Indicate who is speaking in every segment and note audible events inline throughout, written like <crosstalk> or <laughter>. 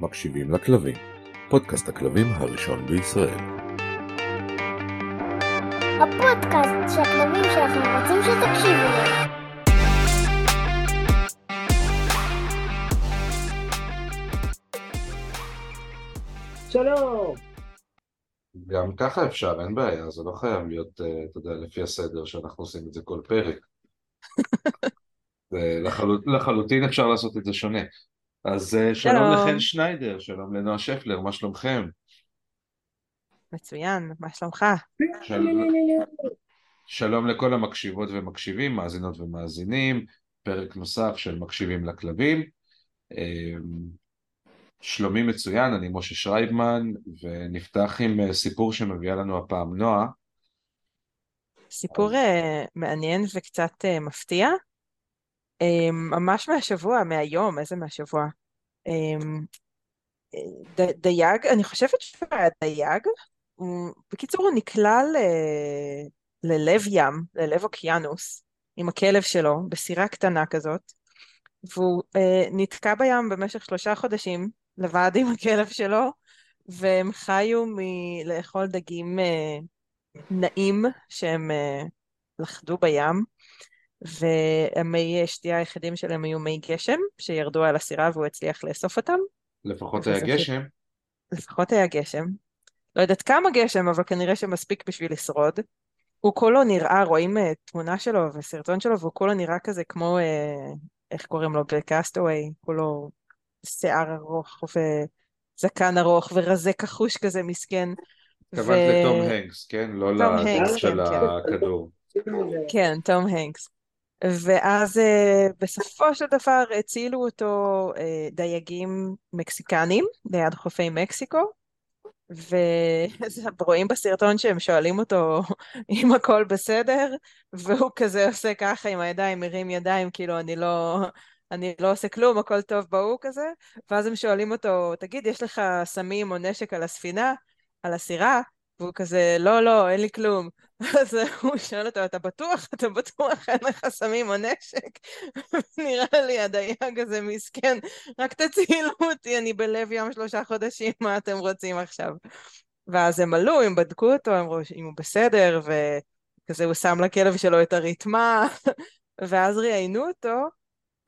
Speaker 1: מקשיבים לכלבים, פודקאסט הכלבים הראשון בישראל.
Speaker 2: הפודקאסט שהכלבים שלכם רוצים שתקשיבו להם.
Speaker 3: שלום.
Speaker 4: גם ככה אפשר, אין בעיה, זה לא חייב להיות, אה, אתה יודע, לפי הסדר שאנחנו עושים את זה כל פרק. <laughs> לחלוט, לחלוטין אפשר לעשות את זה שונה. אז אה, שלום. לחן שניידר, שלום לנועה שפלר, מה שלומכם?
Speaker 5: מצוין, מה שלומך?
Speaker 4: של... שלום לכל המקשיבות ומקשיבים, מאזינות ומאזינים, פרק נוסף של מקשיבים לכלבים. אמ, שלומי מצוין, אני משה שרייבמן, ונפתח עם אה, סיפור שמביאה לנו הפעם נועה.
Speaker 5: סיפור אה, מעניין וקצת מפתיע. אה, ממש מהשבוע, מהיום, איזה מהשבוע? אה, אה, ד- דייג, אני חושבת שהוא היה דייג. בקיצור, הוא נקלע ל- ללב ים, ללב אוקיינוס, עם הכלב שלו, בסירה קטנה כזאת, והוא אה, נתקע בים במשך שלושה חודשים, לבד עם הכלב שלו, והם חיו מלאכול דגים אה, נעים שהם אה, לכדו בים, והמי שתייה היחידים שלהם היו מי גשם, שירדו על הסירה והוא הצליח לאסוף אותם.
Speaker 4: לפחות היה גשם,
Speaker 5: לפחות היה גשם. לא יודעת כמה גשם, אבל כנראה שמספיק בשביל לשרוד. הוא כולו נראה, רואים אה, תמונה שלו וסרטון שלו, והוא כולו נראה כזה כמו, אה, איך קוראים לו? בקאסטווי, כולו שיער ארוך וזקן ארוך ורזה כחוש כזה מסכן.
Speaker 4: התכוונת לתום הנקס, כן? לא
Speaker 5: הנקס,
Speaker 4: של
Speaker 5: כן, כן.
Speaker 4: הכדור.
Speaker 5: כן, תום הנקס. ואז אה, בסופו של דבר הצילו אותו אה, דייגים מקסיקנים ליד חופי מקסיקו, ורואים <laughs> בסרטון שהם שואלים אותו אם הכל בסדר, והוא כזה עושה ככה עם הידיים, מרים ידיים, כאילו אני לא, אני לא עושה כלום, הכל טוב בהוא כזה, ואז הם שואלים אותו, תגיד, יש לך סמים או נשק על הספינה, על הסירה? והוא כזה, לא, לא, אין לי כלום. <laughs> אז הוא שואל אותו, אתה בטוח? אתה בטוח? אין לך סמים או נשק? <laughs> נראה לי הדייג הזה מסכן, רק תצילו אותי, אני בלב ים שלושה חודשים, מה אתם רוצים עכשיו? ואז הם עלו, הם בדקו אותו, הם ראו אם הוא בסדר, וכזה הוא שם לכלב שלו את הרתמה, <laughs> ואז ראיינו אותו,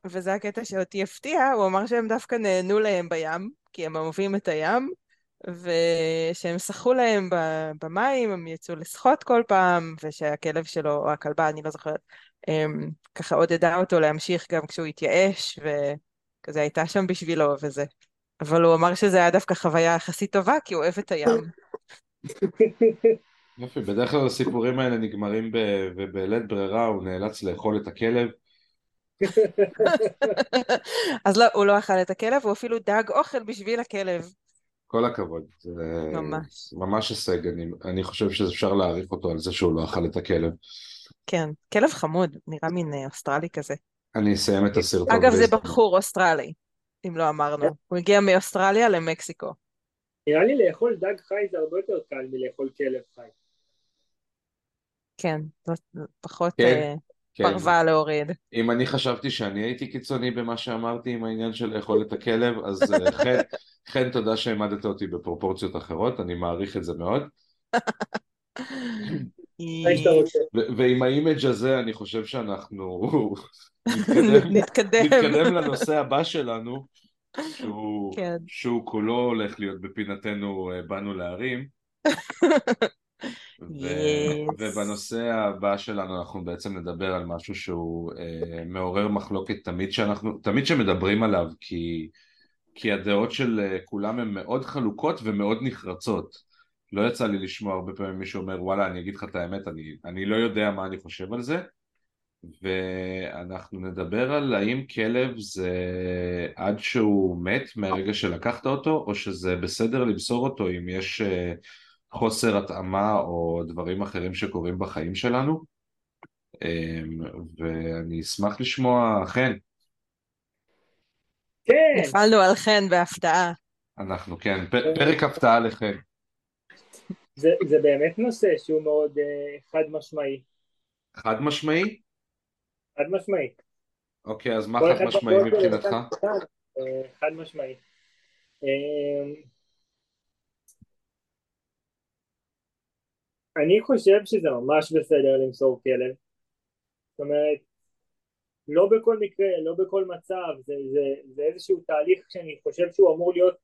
Speaker 5: וזה הקטע שאותי הפתיע, הוא אמר שהם דווקא נהנו להם בים, כי הם אוהבים את הים, ושהם שחו להם במים, הם יצאו לשחות כל פעם, ושהכלב שלו, או הכלבה, אני לא זוכרת, אמ, ככה עודדה אותו להמשיך גם כשהוא התייאש, וכזה הייתה שם בשבילו וזה. אבל הוא אמר שזה היה דווקא חוויה יחסית טובה, כי הוא אוהב את הים. <laughs>
Speaker 4: יופי, בדרך כלל הסיפורים האלה נגמרים ב... ובלית ברירה הוא נאלץ לאכול את הכלב. <laughs>
Speaker 5: אז לא, הוא לא אכל את הכלב, הוא אפילו דאג אוכל בשביל הכלב.
Speaker 4: כל הכבוד.
Speaker 5: ממש.
Speaker 4: ממש הישג, אני, אני חושב שאפשר להעריך אותו על זה שהוא לא אכל את הכלב.
Speaker 5: כן, כלב חמוד, נראה מין אה, אוסטרלי כזה.
Speaker 4: אני אסיים את הסרטון.
Speaker 5: אגב, זה. בחור אוסטרלי, אם לא אמרנו. הוא הגיע מאוסטרליה למקסיקו.
Speaker 3: נראה לי לאכול דג חי זה הרבה יותר קל מלאכול כלב חי.
Speaker 5: כן, פחות
Speaker 4: כן,
Speaker 5: אה,
Speaker 4: כן.
Speaker 5: פרווה להוריד.
Speaker 4: אם אני חשבתי שאני הייתי קיצוני במה שאמרתי עם העניין של לאכול את הכלב, אז אה, <laughs> חן, חן תודה שהעמדת אותי בפרופורציות אחרות, אני מעריך את זה מאוד. ועם האימג' הזה אני חושב שאנחנו <laughs> נתקדם, לנושא הבא שלנו, שהוא,
Speaker 5: כן.
Speaker 4: כולו הולך להיות בפינתנו אה, באנו להרים. <laughs> ו-
Speaker 5: Yes.
Speaker 4: ובנושא הבא שלנו אנחנו בעצם נדבר על משהו שהוא אה, מעורר מחלוקת תמיד שאנחנו, תמיד שמדברים עליו כי, כי הדעות של אה, כולם הן מאוד חלוקות ומאוד נחרצות. לא יצא לי לשמוע הרבה פעמים מישהו אומר וואלה אני אגיד לך את האמת אני, אני לא יודע מה אני חושב על זה ואנחנו נדבר על האם כלב זה עד שהוא מת מהרגע שלקחת אותו או שזה בסדר למסור אותו אם יש אה, חוסר התאמה או דברים אחרים שקורים בחיים שלנו אמ, ואני אשמח לשמוע חן
Speaker 3: כן,
Speaker 5: נפלנו על חן בהפתעה.
Speaker 4: אנחנו כן פרק הפתעה לחן
Speaker 3: זה, זה באמת נושא שהוא מאוד אה, חד משמעי.
Speaker 4: חד משמעי?
Speaker 3: חד משמעי.
Speaker 4: אוקיי אז מה
Speaker 3: כל
Speaker 4: חד
Speaker 3: אחד
Speaker 4: משמעי מבחינתך?
Speaker 3: אה, חד משמעי. אמ, אני חושב שזה ממש בסדר למסור כלב. זאת אומרת, לא בכל מקרה, לא בכל מצב, זה, זה, זה איזשהו תהליך שאני חושב שהוא אמור להיות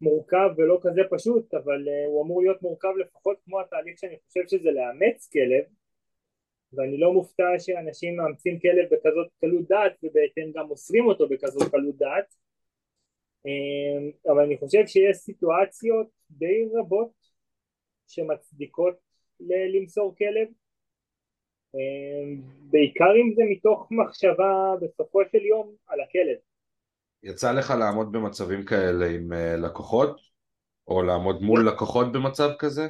Speaker 3: מורכב ולא כזה פשוט, אבל uh, הוא אמור להיות מורכב לפחות כמו התהליך שאני חושב שזה לאמץ כלב, ואני לא מופתע שאנשים מאמצים כלב בכזאת קלות דעת ובהתאם גם מוסרים אותו בכזאת קלות דעת, um, אבל אני חושב שיש סיטואציות די רבות שמצדיקות למסור כלב, um, בעיקר אם זה מתוך מחשבה בסופו של יום על הכלב.
Speaker 4: יצא לך לעמוד במצבים כאלה עם uh, לקוחות? או לעמוד מול לקוחות במצב כזה?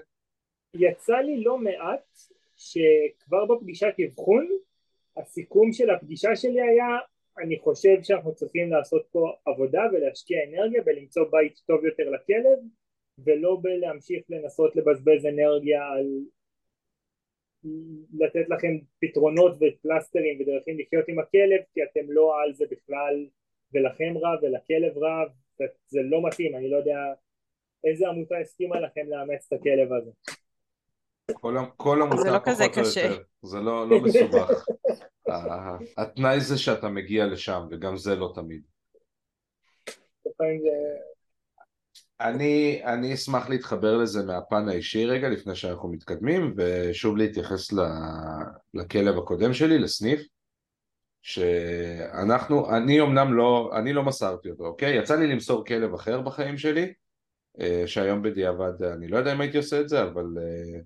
Speaker 3: יצא לי לא מעט שכבר בפגישת אבחון הסיכום של הפגישה שלי היה אני חושב שאנחנו צריכים לעשות פה עבודה ולהשקיע אנרגיה ולמצוא בית טוב יותר לכלב ולא בלהמשיך לנסות לבזבז אנרגיה על לתת לכם פתרונות ופלסטרים ודרכים לחיות עם הכלב כי אתם לא על זה בכלל ולכם רע ולכלב רע זה לא מתאים, אני לא יודע איזה עמותה הסכימה לכם לאמץ את הכלב הזה.
Speaker 4: כל, כל עמותה
Speaker 5: זה לא
Speaker 4: פחות
Speaker 5: כזה
Speaker 4: או
Speaker 5: קשה.
Speaker 4: יותר, זה לא, לא מסובך. ה- התנאי זה שאתה מגיע לשם, וגם זה לא תמיד.
Speaker 3: לפעמים זה...
Speaker 4: אני, אני אשמח להתחבר לזה מהפן האישי רגע לפני שאנחנו מתקדמים ושוב להתייחס לכלב הקודם שלי, לסניף שאנחנו, אני אמנם לא, אני לא מסרתי אותו, אוקיי? יצא לי למסור כלב אחר בחיים שלי אה, שהיום בדיעבד אני לא יודע אם הייתי עושה את זה אבל אה,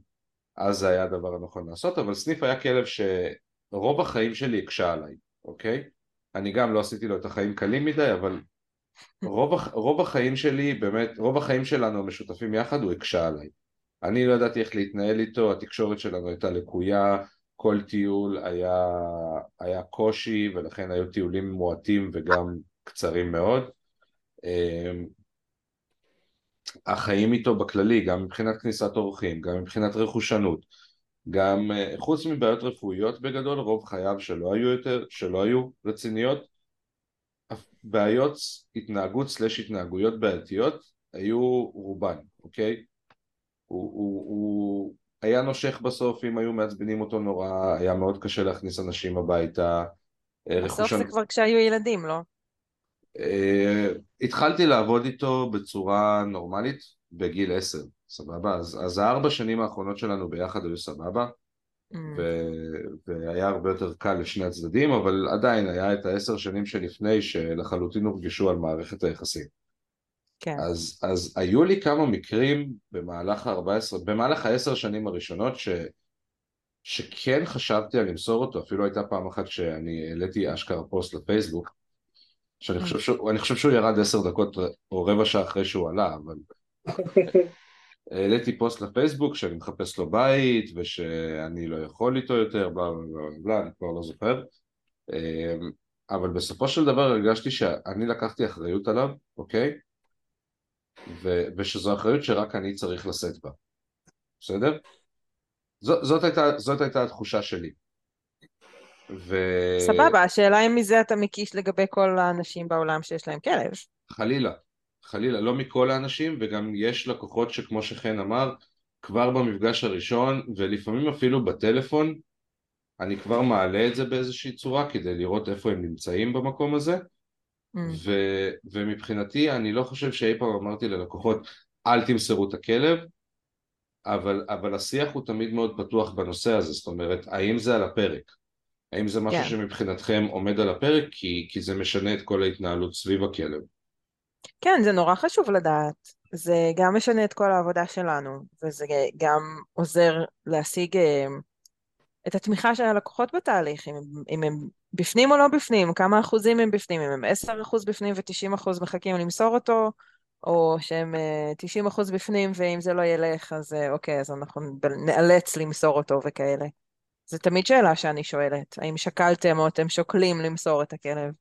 Speaker 4: אז זה היה הדבר הנכון לעשות אבל סניף היה כלב שרוב החיים שלי הקשה עליי, אוקיי? אני גם לא עשיתי לו את החיים קלים מדי אבל רוב, רוב החיים שלי, באמת, רוב החיים שלנו המשותפים יחד הוא הקשה עליי. אני לא ידעתי איך להתנהל איתו, התקשורת שלנו הייתה לקויה, כל טיול היה, היה קושי ולכן היו טיולים מועטים וגם קצרים מאוד. אמ, החיים איתו בכללי, גם מבחינת כניסת אורחים, גם מבחינת רכושנות, גם אה, חוץ מבעיות רפואיות בגדול, רוב חייו שלא היו יותר, שלא היו רציניות, בעיות התנהגות סלש התנהגויות בעייתיות היו רובן, אוקיי? הוא, הוא, הוא היה נושך בסוף אם היו מעצבנים אותו נורא, היה מאוד קשה להכניס אנשים הביתה. אה,
Speaker 5: בסוף זה כבר כשהיו ילדים, לא?
Speaker 4: אה, התחלתי לעבוד איתו בצורה נורמלית בגיל עשר, סבבה? אז, אז הארבע שנים האחרונות שלנו ביחד היו סבבה.
Speaker 5: Mm.
Speaker 4: ו- והיה הרבה יותר קל לשני הצדדים, אבל עדיין היה את העשר שנים שלפני שלחלוטין הורגשו על מערכת היחסים.
Speaker 5: כן.
Speaker 4: אז, אז היו לי כמה מקרים במהלך ה-14, במהלך העשר שנים הראשונות ש, שכן חשבתי על למסור אותו, אפילו הייתה פעם אחת שאני העליתי אשכרה פוסט לפייסבוק, שאני חושב שהוא, חושב שהוא ירד עשר דקות או רבע שעה אחרי שהוא עלה, אבל <laughs> העליתי פוסט לפייסבוק שאני מחפש לו בית ושאני לא יכול איתו יותר, בלה בלה בלה בלה, אני כבר לא זוכר. אמ, אבל בסופו של דבר הרגשתי שאני לקחתי אחריות עליו, אוקיי? ו- ושזו אחריות שרק אני צריך לשאת בה, בסדר? זאת, זאת, הייתה, זאת הייתה התחושה שלי. ו...
Speaker 5: סבבה, השאלה אם מזה אתה מקיש לגבי כל האנשים בעולם שיש להם כלב.
Speaker 4: חלילה, חלילה, לא מכל האנשים, וגם יש לקוחות שכמו שחן אמר, כבר במפגש הראשון, ולפעמים אפילו בטלפון, אני כבר מעלה את זה באיזושהי צורה כדי לראות איפה הם נמצאים במקום הזה,
Speaker 5: Mm.
Speaker 4: ו, ומבחינתי אני לא חושב שאי פעם אמרתי ללקוחות אל תמסרו את הכלב, אבל, אבל השיח הוא תמיד מאוד פתוח בנושא הזה, זאת אומרת, האם זה על הפרק? האם זה משהו
Speaker 5: כן.
Speaker 4: שמבחינתכם עומד על הפרק? כי, כי זה משנה את כל ההתנהלות סביב הכלב.
Speaker 5: כן, זה נורא חשוב לדעת. זה גם משנה את כל העבודה שלנו, וזה גם עוזר להשיג אה, את התמיכה של הלקוחות בתהליך, אם, אם הם בפנים או לא בפנים, כמה אחוזים הם בפנים, אם הם 10 אחוז בפנים ו-90 אחוז מחכים למסור אותו, או שהם אה, 90 אחוז בפנים ואם זה לא ילך אז אה, אוקיי, אז אנחנו נאלץ למסור אותו וכאלה. זו תמיד שאלה שאני שואלת, האם שקלתם או אתם שוקלים למסור את הכלב?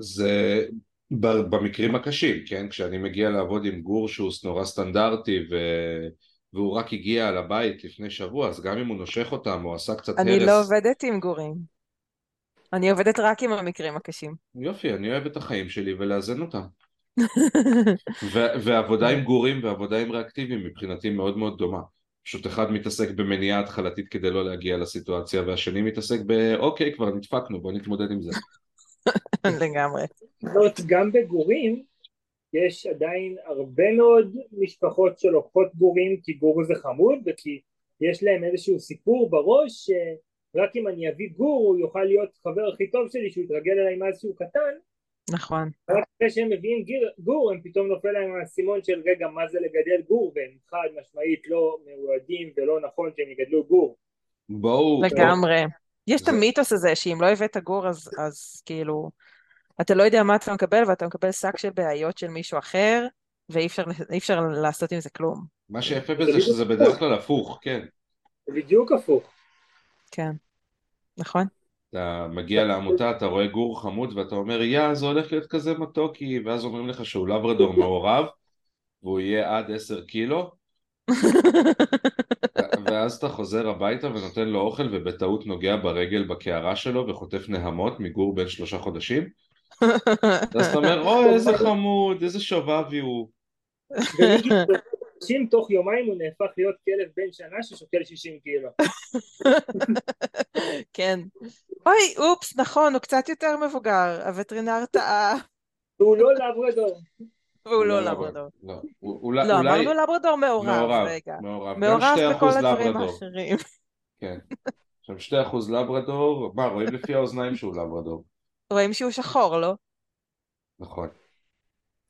Speaker 4: זה במקרים הקשים, כן? כשאני מגיע לעבוד עם גור שהוא נורא סטנדרטי ו... והוא רק הגיע לבית לפני שבוע, אז גם אם הוא נושך אותם או עשה קצת הרס...
Speaker 5: אני לא עובדת עם גורים. אני עובדת רק עם המקרים הקשים.
Speaker 4: יופי, אני אוהב את החיים שלי ולאזן אותם. <laughs> ו- ועבודה עם גורים ועבודה עם ריאקטיביים מבחינתי מאוד מאוד דומה. פשוט אחד מתעסק במניעה התחלתית כדי לא להגיע לסיטואציה והשני מתעסק באוקיי כבר נדפקנו בוא נתמודד עם זה. <laughs> <laughs>
Speaker 5: לגמרי.
Speaker 3: זאת גם בגורים יש עדיין הרבה מאוד משפחות שלוקחות גורים כי גור זה חמוד וכי יש להם איזשהו סיפור בראש שרק אם אני אביא גור הוא יוכל להיות חבר הכי טוב שלי שהוא יתרגל אליי מאז שהוא קטן
Speaker 5: נכון.
Speaker 3: רק אחרי שהם מביאים גיר, גור הם פתאום נופל להם האסימון של רגע מה זה לגדל גור והם חד משמעית לא מיועדים ולא נכון שהם יגדלו גור
Speaker 4: בואו...
Speaker 5: לגמרי. יש את
Speaker 4: זה-
Speaker 5: המיתוס הזה שאם לא הבאת גור אז, אז כאילו אתה לא יודע מה אתה מקבל ואתה מקבל שק של בעיות של מישהו אחר ואי אפשר, אי אפשר לעשות עם זה כלום.
Speaker 4: מה שיפה בזה שזה בדרך כלל הפוך, כן.
Speaker 3: בדיוק הפוך
Speaker 5: כן. נכון?
Speaker 4: אתה מגיע לעמותה, אתה רואה גור חמוד ואתה אומר יא זה הולך להיות כזה מתוקי ואז אומרים לך שהוא לברדור מעורב והוא יהיה עד עשר קילו ואז אתה חוזר הביתה ונותן לו אוכל ובטעות נוגע ברגל בקערה שלו וחוטף נהמות מגור בן שלושה חודשים? ואז אתה אומר אוי איזה חמוד איזה שובבי הוא
Speaker 3: חודשים תוך יומיים הוא נהפך להיות כלב בן שנה ששוקל 60 קילו.
Speaker 5: כן. אוי, אופס, נכון, הוא קצת יותר מבוגר, הווטרינר טעה,
Speaker 3: והוא לא לברדור
Speaker 5: והוא לא לברדור.
Speaker 4: לא,
Speaker 5: לא, אמרנו לברדור מעורב,
Speaker 4: מעורב,
Speaker 5: רגע.
Speaker 4: מעורב,
Speaker 5: בכל
Speaker 4: 2%
Speaker 5: הדברים האחרים.
Speaker 4: כן, עכשיו 2% לברדור, מה רואים לפי האוזניים שהוא לברדור,
Speaker 5: רואים שהוא שחור, לא?
Speaker 4: נכון.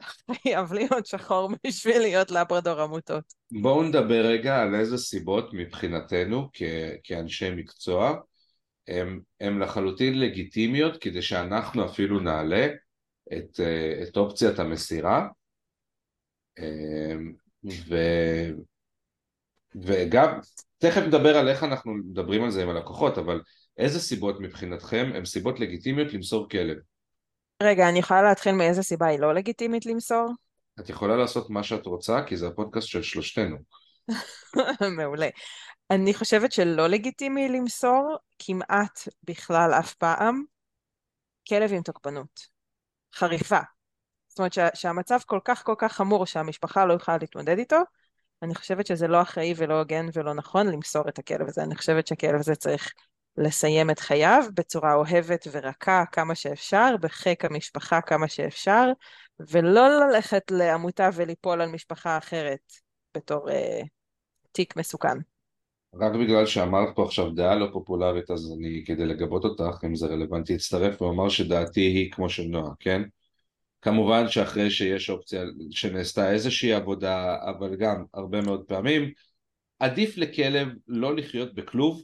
Speaker 4: <laughs>
Speaker 5: חייב להיות שחור בשביל להיות לברדור עמותות.
Speaker 4: בואו נדבר רגע על איזה סיבות מבחינתנו כ- כאנשי מקצוע הם, הם לחלוטין לגיטימיות כדי שאנחנו אפילו נעלה את, אה, את אופציית המסירה ו, וגם תכף נדבר על איך אנחנו מדברים על זה עם הלקוחות אבל איזה סיבות מבחינתכם הן סיבות לגיטימיות למסור כלב?
Speaker 5: רגע, אני יכולה להתחיל מאיזה סיבה היא לא לגיטימית למסור?
Speaker 4: את יכולה לעשות מה שאת רוצה כי זה הפודקאסט של שלושתנו <laughs>
Speaker 5: מעולה. אני חושבת שלא לגיטימי למסור כמעט בכלל אף פעם כלב עם תוקפנות. חריפה. זאת אומרת שה, שהמצב כל כך כל כך חמור שהמשפחה לא יכולה להתמודד איתו, אני חושבת שזה לא אחראי ולא הוגן ולא נכון למסור את הכלב הזה. אני חושבת שהכלב הזה צריך לסיים את חייו בצורה אוהבת ורכה כמה שאפשר, בחיק המשפחה כמה שאפשר, ולא ללכת לעמותה וליפול על משפחה אחרת בתור אה, תיק מסוכן.
Speaker 4: רק בגלל שאמרת פה עכשיו דעה לא פופולרית אז אני כדי לגבות אותך אם זה רלוונטי אצטרף ואומר שדעתי היא כמו של נועה, כן? כמובן שאחרי שיש אופציה שנעשתה איזושהי עבודה אבל גם הרבה מאוד פעמים עדיף לכלב לא לחיות בכלוב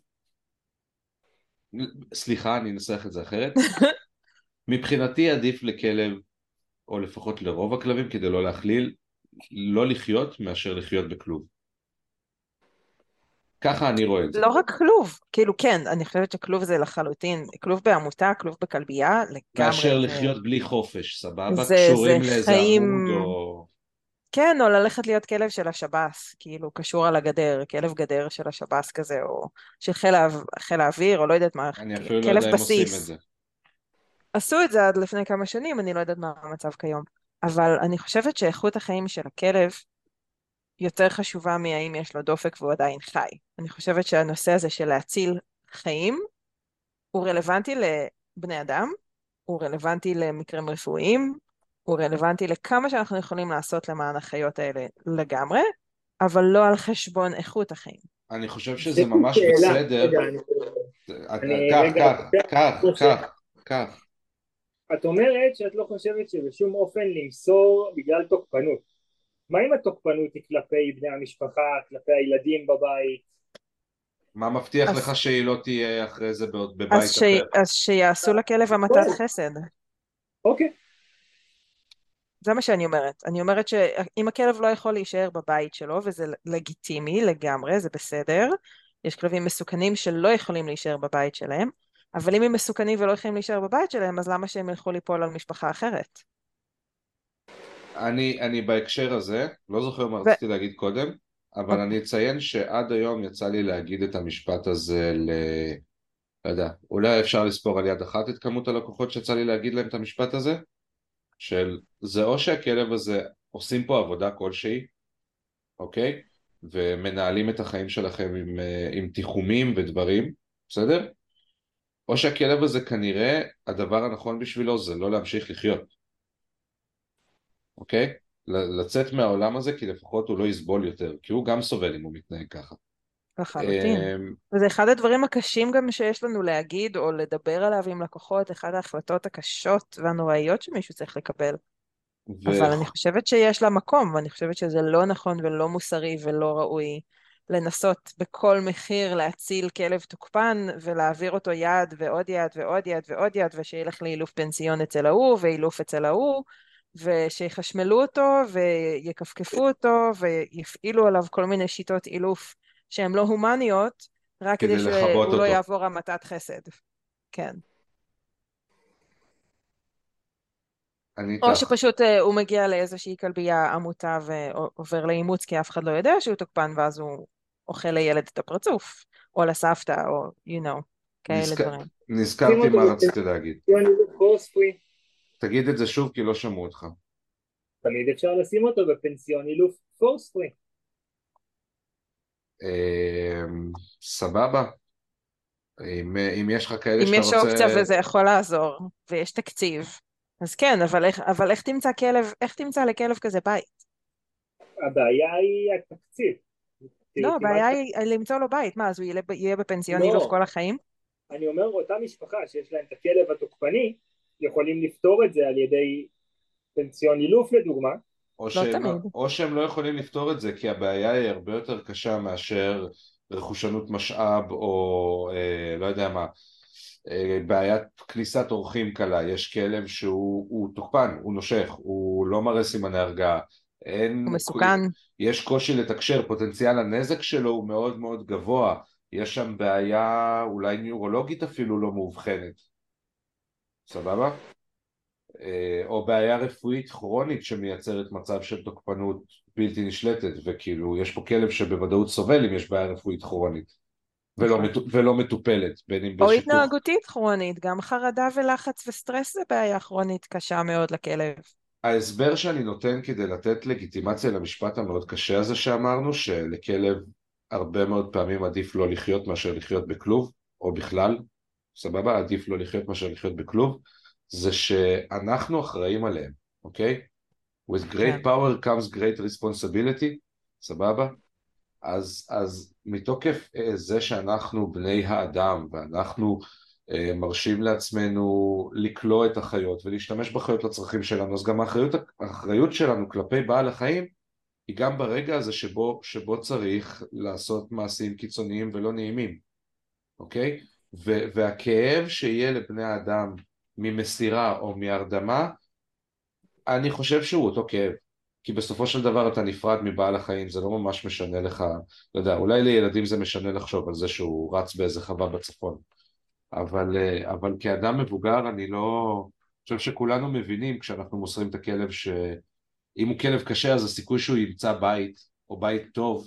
Speaker 4: סליחה אני אנסח את זה אחרת <laughs> מבחינתי עדיף לכלב או לפחות לרוב הכלבים כדי לא להכליל לא לחיות מאשר לחיות בכלוב ככה אני רואה את זה
Speaker 5: לא רק כלוב, כאילו כן, אני חושבת שכלוב זה לחלוטין, כלוב בעמותה, כלוב בכלבייה, לגמרי.
Speaker 4: מאשר לחיות בלי חופש, סבבה?
Speaker 5: זה-
Speaker 4: קשורים
Speaker 5: זה
Speaker 4: לאיזה
Speaker 5: חיים-
Speaker 4: עמוד או...
Speaker 5: כן, או ללכת להיות כלב של השב"ס, כאילו קשור על הגדר, כלב גדר של השב"ס כזה, או של חיל, האו- חיל האוויר, או לא יודעת מה,
Speaker 4: אני אפילו לא יודע אם עושים את. זה.
Speaker 5: עשו את זה עד לפני כמה שנים, אני לא יודעת מה המצב כיום. אבל אני חושבת שאיכות החיים של הכלב יותר חשובה מהאם יש לו דופק והוא עדיין חי. אני חושבת שהנושא הזה של להציל חיים הוא רלוונטי לבני אדם, הוא רלוונטי למקרים רפואיים, הוא רלוונטי לכמה שאנחנו יכולים לעשות למען החיות האלה לגמרי, אבל לא על חשבון איכות החיים.
Speaker 4: אני חושב שזה ממש בסדר. קח, קח, קח,
Speaker 3: משה.
Speaker 4: קח, קח.
Speaker 3: את אומרת שאת לא חושבת שבשום אופן למסור בגלל תוקפנות. מה אם התוקפנות היא כלפי בני המשפחה, כלפי הילדים בבית?
Speaker 4: מה מבטיח
Speaker 5: אז-
Speaker 4: לך שהיא לא תהיה אחרי זה בבית
Speaker 5: אז, ש...
Speaker 4: אחר?
Speaker 5: אז שיעשו לכלב המתת חסד.
Speaker 3: אוקיי,
Speaker 5: זה מה שאני אומרת. אני אומרת שאם הכלב לא יכול להישאר בבית שלו, וזה לגיטימי לגמרי, זה בסדר, יש כלבים מסוכנים שלא יכולים להישאר בבית שלהם, אבל אם הם מסוכנים ולא יכולים להישאר בבית שלהם, אז למה שהם ילכו ליפול על משפחה אחרת?
Speaker 4: אני, אני בהקשר הזה, לא זוכר מה
Speaker 5: ו-
Speaker 4: רציתי להגיד קודם, אבל
Speaker 5: אוקיי.
Speaker 4: אני אציין שעד היום יצא לי להגיד את המשפט הזה ל... לא יודע, אולי אפשר לספור על יד אחת את כמות הלקוחות שיצא לי להגיד להם את המשפט הזה? של זה או שהכלב הזה עושים פה עבודה כלשהי, אוקיי? ומנהלים את החיים שלכם עם, אה, עם תיחומים ודברים, בסדר? או שהכלב הזה כנראה הדבר הנכון בשבילו זה לא להמשיך לחיות, אוקיי? לצאת מהעולם הזה כי לפחות הוא לא יסבול יותר, כי הוא גם סובל אם הוא מתנהג ככה.
Speaker 5: לחלוטין.
Speaker 4: אמ,
Speaker 5: וזה אחד הדברים הקשים גם שיש לנו להגיד או לדבר עליו עם לקוחות, אחת ההחלטות הקשות והנוראיות שמישהו צריך לקבל.
Speaker 4: ו...
Speaker 5: אבל אני חושבת שיש לה מקום, ואני חושבת שזה לא נכון ולא מוסרי ולא ראוי לנסות בכל מחיר להציל כלב תוקפן ולהעביר אותו יד ועוד יד ועוד יד ועוד יד ושילך לאילוף פנסיון אצל ההוא ואילוף אצל ההוא ושיחשמלו אותו ויכפכפו אותו ויפעילו עליו כל מיני שיטות אילוף שהן לא הומניות רק
Speaker 4: כדי
Speaker 5: כדי שהוא
Speaker 4: אותו.
Speaker 5: לא יעבור המתת חסד. כן.
Speaker 4: אני
Speaker 5: או
Speaker 4: איתך.
Speaker 5: שפשוט אה, הוא מגיע לאיזושהי כלבייה עמותה ועובר לאימוץ כי אף אחד לא יודע שהוא תוקפן ואז הוא אוכל לילד את הפרצוף, או לסבתא, או you know, כאלה
Speaker 4: נזכ...
Speaker 5: דברים.
Speaker 4: נזכרתי מה רציתי להגיד. תגיד את זה שוב כי לא שמעו אותך.
Speaker 3: תמיד אפשר לשים אותו בפנסיון אילוף פורס פרי.
Speaker 4: אמ, סבבה. אם, אם יש לך כאלה
Speaker 5: אם
Speaker 4: שאתה
Speaker 5: יש
Speaker 4: רוצה...
Speaker 5: אופציה וזה יכול לעזור, ויש תקציב, אז כן, אבל איך, אבל איך תמצא כלב, איך תמצא לכלב כזה בית?
Speaker 3: הבעיה היא התקציב.
Speaker 5: לא,
Speaker 3: כמעט-
Speaker 5: הבעיה היא למצוא לו בית, מה, אז הוא יהיה- יהיה בפנסיון
Speaker 3: לא.
Speaker 5: אילוף כל החיים?
Speaker 3: אני אומר, אותה משפחה שיש להם את הכלב התוקפני, יכולים לפתור את זה על ידי פנסיון אילוף לדוגמה,
Speaker 4: או,
Speaker 5: לא
Speaker 4: שהם,
Speaker 5: תמיד.
Speaker 4: או שהם לא יכולים לפתור את זה כי הבעיה היא הרבה יותר קשה מאשר רכושנות משאב או אה, לא יודע מה, אה, בעיית כניסת אורחים קלה, יש כלב שהוא הוא תוקפן, הוא נושך, הוא לא מראה סימני הרגעה, אין,
Speaker 5: הוא מסוכן.
Speaker 4: יש קושי לתקשר, פוטנציאל הנזק שלו הוא מאוד מאוד גבוה, יש שם בעיה אולי ניורולוגית אפילו לא מאובחנת, סבבה? אה, או בעיה רפואית כרונית שמייצרת מצב של תוקפנות בלתי נשלטת וכאילו יש פה כלב שבוודאות סובל אם יש בעיה רפואית כרונית ולא,
Speaker 5: נכון.
Speaker 4: ולא מטופלת בין אם
Speaker 5: או
Speaker 4: בשיכוך
Speaker 5: התנהגותית כרונית, גם חרדה ולחץ וסטרס זה בעיה כרונית קשה מאוד לכלב.
Speaker 4: ההסבר שאני נותן כדי לתת לגיטימציה למשפט המאוד קשה הזה שאמרנו שלכלב הרבה מאוד פעמים עדיף לא לחיות מאשר לחיות בכלוב או בכלל סבבה עדיף לא לחיות מאשר לחיות בכלוב זה שאנחנו אחראים עליהם אוקיי? with great
Speaker 5: כן.
Speaker 4: power comes great responsibility סבבה? אז, אז מתוקף אה, זה שאנחנו בני האדם ואנחנו אה, מרשים לעצמנו לקלוא את החיות ולהשתמש בחיות לצרכים שלנו, אז גם האחריות, האחריות שלנו כלפי בעל החיים היא גם ברגע הזה שבו, שבו צריך לעשות מעשים קיצוניים ולא נעימים, אוקיי? והכאב שיהיה לבני האדם ממסירה או מהרדמה, אני חושב שהוא אותו כאב. כי בסופו של דבר אתה נפרד מבעל החיים, זה לא ממש משנה לך, לא יודע, אולי לילדים זה משנה לחשוב על זה שהוא רץ באיזה חווה בצפון. אבל, אה, אבל כאדם מבוגר אני לא... אני חושב שכולנו מבינים כשאנחנו מוסרים את הכלב שאם הוא כלב קשה אז הסיכוי שהוא ימצא בית, או בית טוב,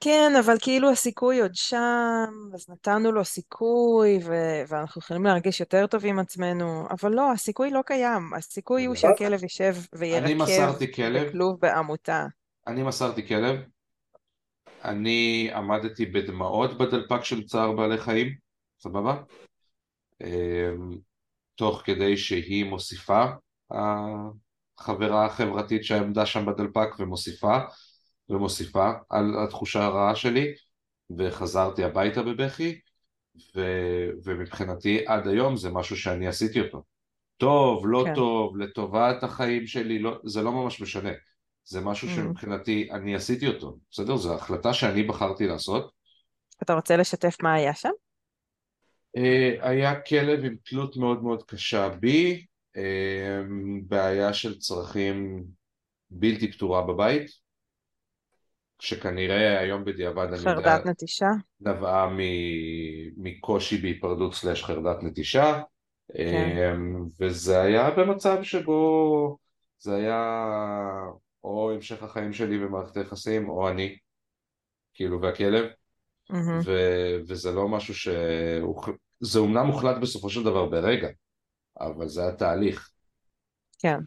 Speaker 5: כן, אבל כאילו הסיכוי עוד שם, אז נתנו לו סיכוי, ו- ואנחנו יכולים להרגיש יותר טוב עם עצמנו, אבל לא, הסיכוי לא קיים. הסיכוי הוא שהכלב יישב
Speaker 4: כלב,
Speaker 5: בכלוב בעמותה.
Speaker 4: אני מסרתי כלב, אני עמדתי בדמעות בדלפק של צער בעלי חיים, סבבה? אמ, תוך כדי שהיא מוסיפה, החברה החברתית שעמדה שם בדלפק ומוסיפה ומוסיפה על התחושה הרעה שלי וחזרתי הביתה בבכי ו, ומבחינתי עד היום זה משהו שאני עשיתי אותו. טוב, לא
Speaker 5: כן.
Speaker 4: טוב, לטובת החיים שלי, לא, זה לא ממש משנה. זה משהו
Speaker 5: Mhm.
Speaker 4: שמבחינתי אני עשיתי אותו, בסדר? זו החלטה שאני בחרתי לעשות.
Speaker 5: אתה רוצה לשתף מה היה שם?
Speaker 4: אה, היה כלב עם תלות מאוד מאוד קשה בי, אה, בעיה של צרכים בלתי פתורה בבית, שכנראה היום בדיעבד אני יודע,
Speaker 5: חרדת נטישה?
Speaker 4: נבעה מקושי בהיפרדות סלש חרדת נטישה,
Speaker 5: כן.
Speaker 4: אה, וזה היה במצב שבו זה היה או המשך החיים שלי במערכת היחסים או אני, כאילו והכלב,
Speaker 5: מהמם.
Speaker 4: ו- וזה לא משהו ש... זה אומנם הוחלט בסופו של דבר ברגע, אבל זה היה תהליך.
Speaker 5: כן.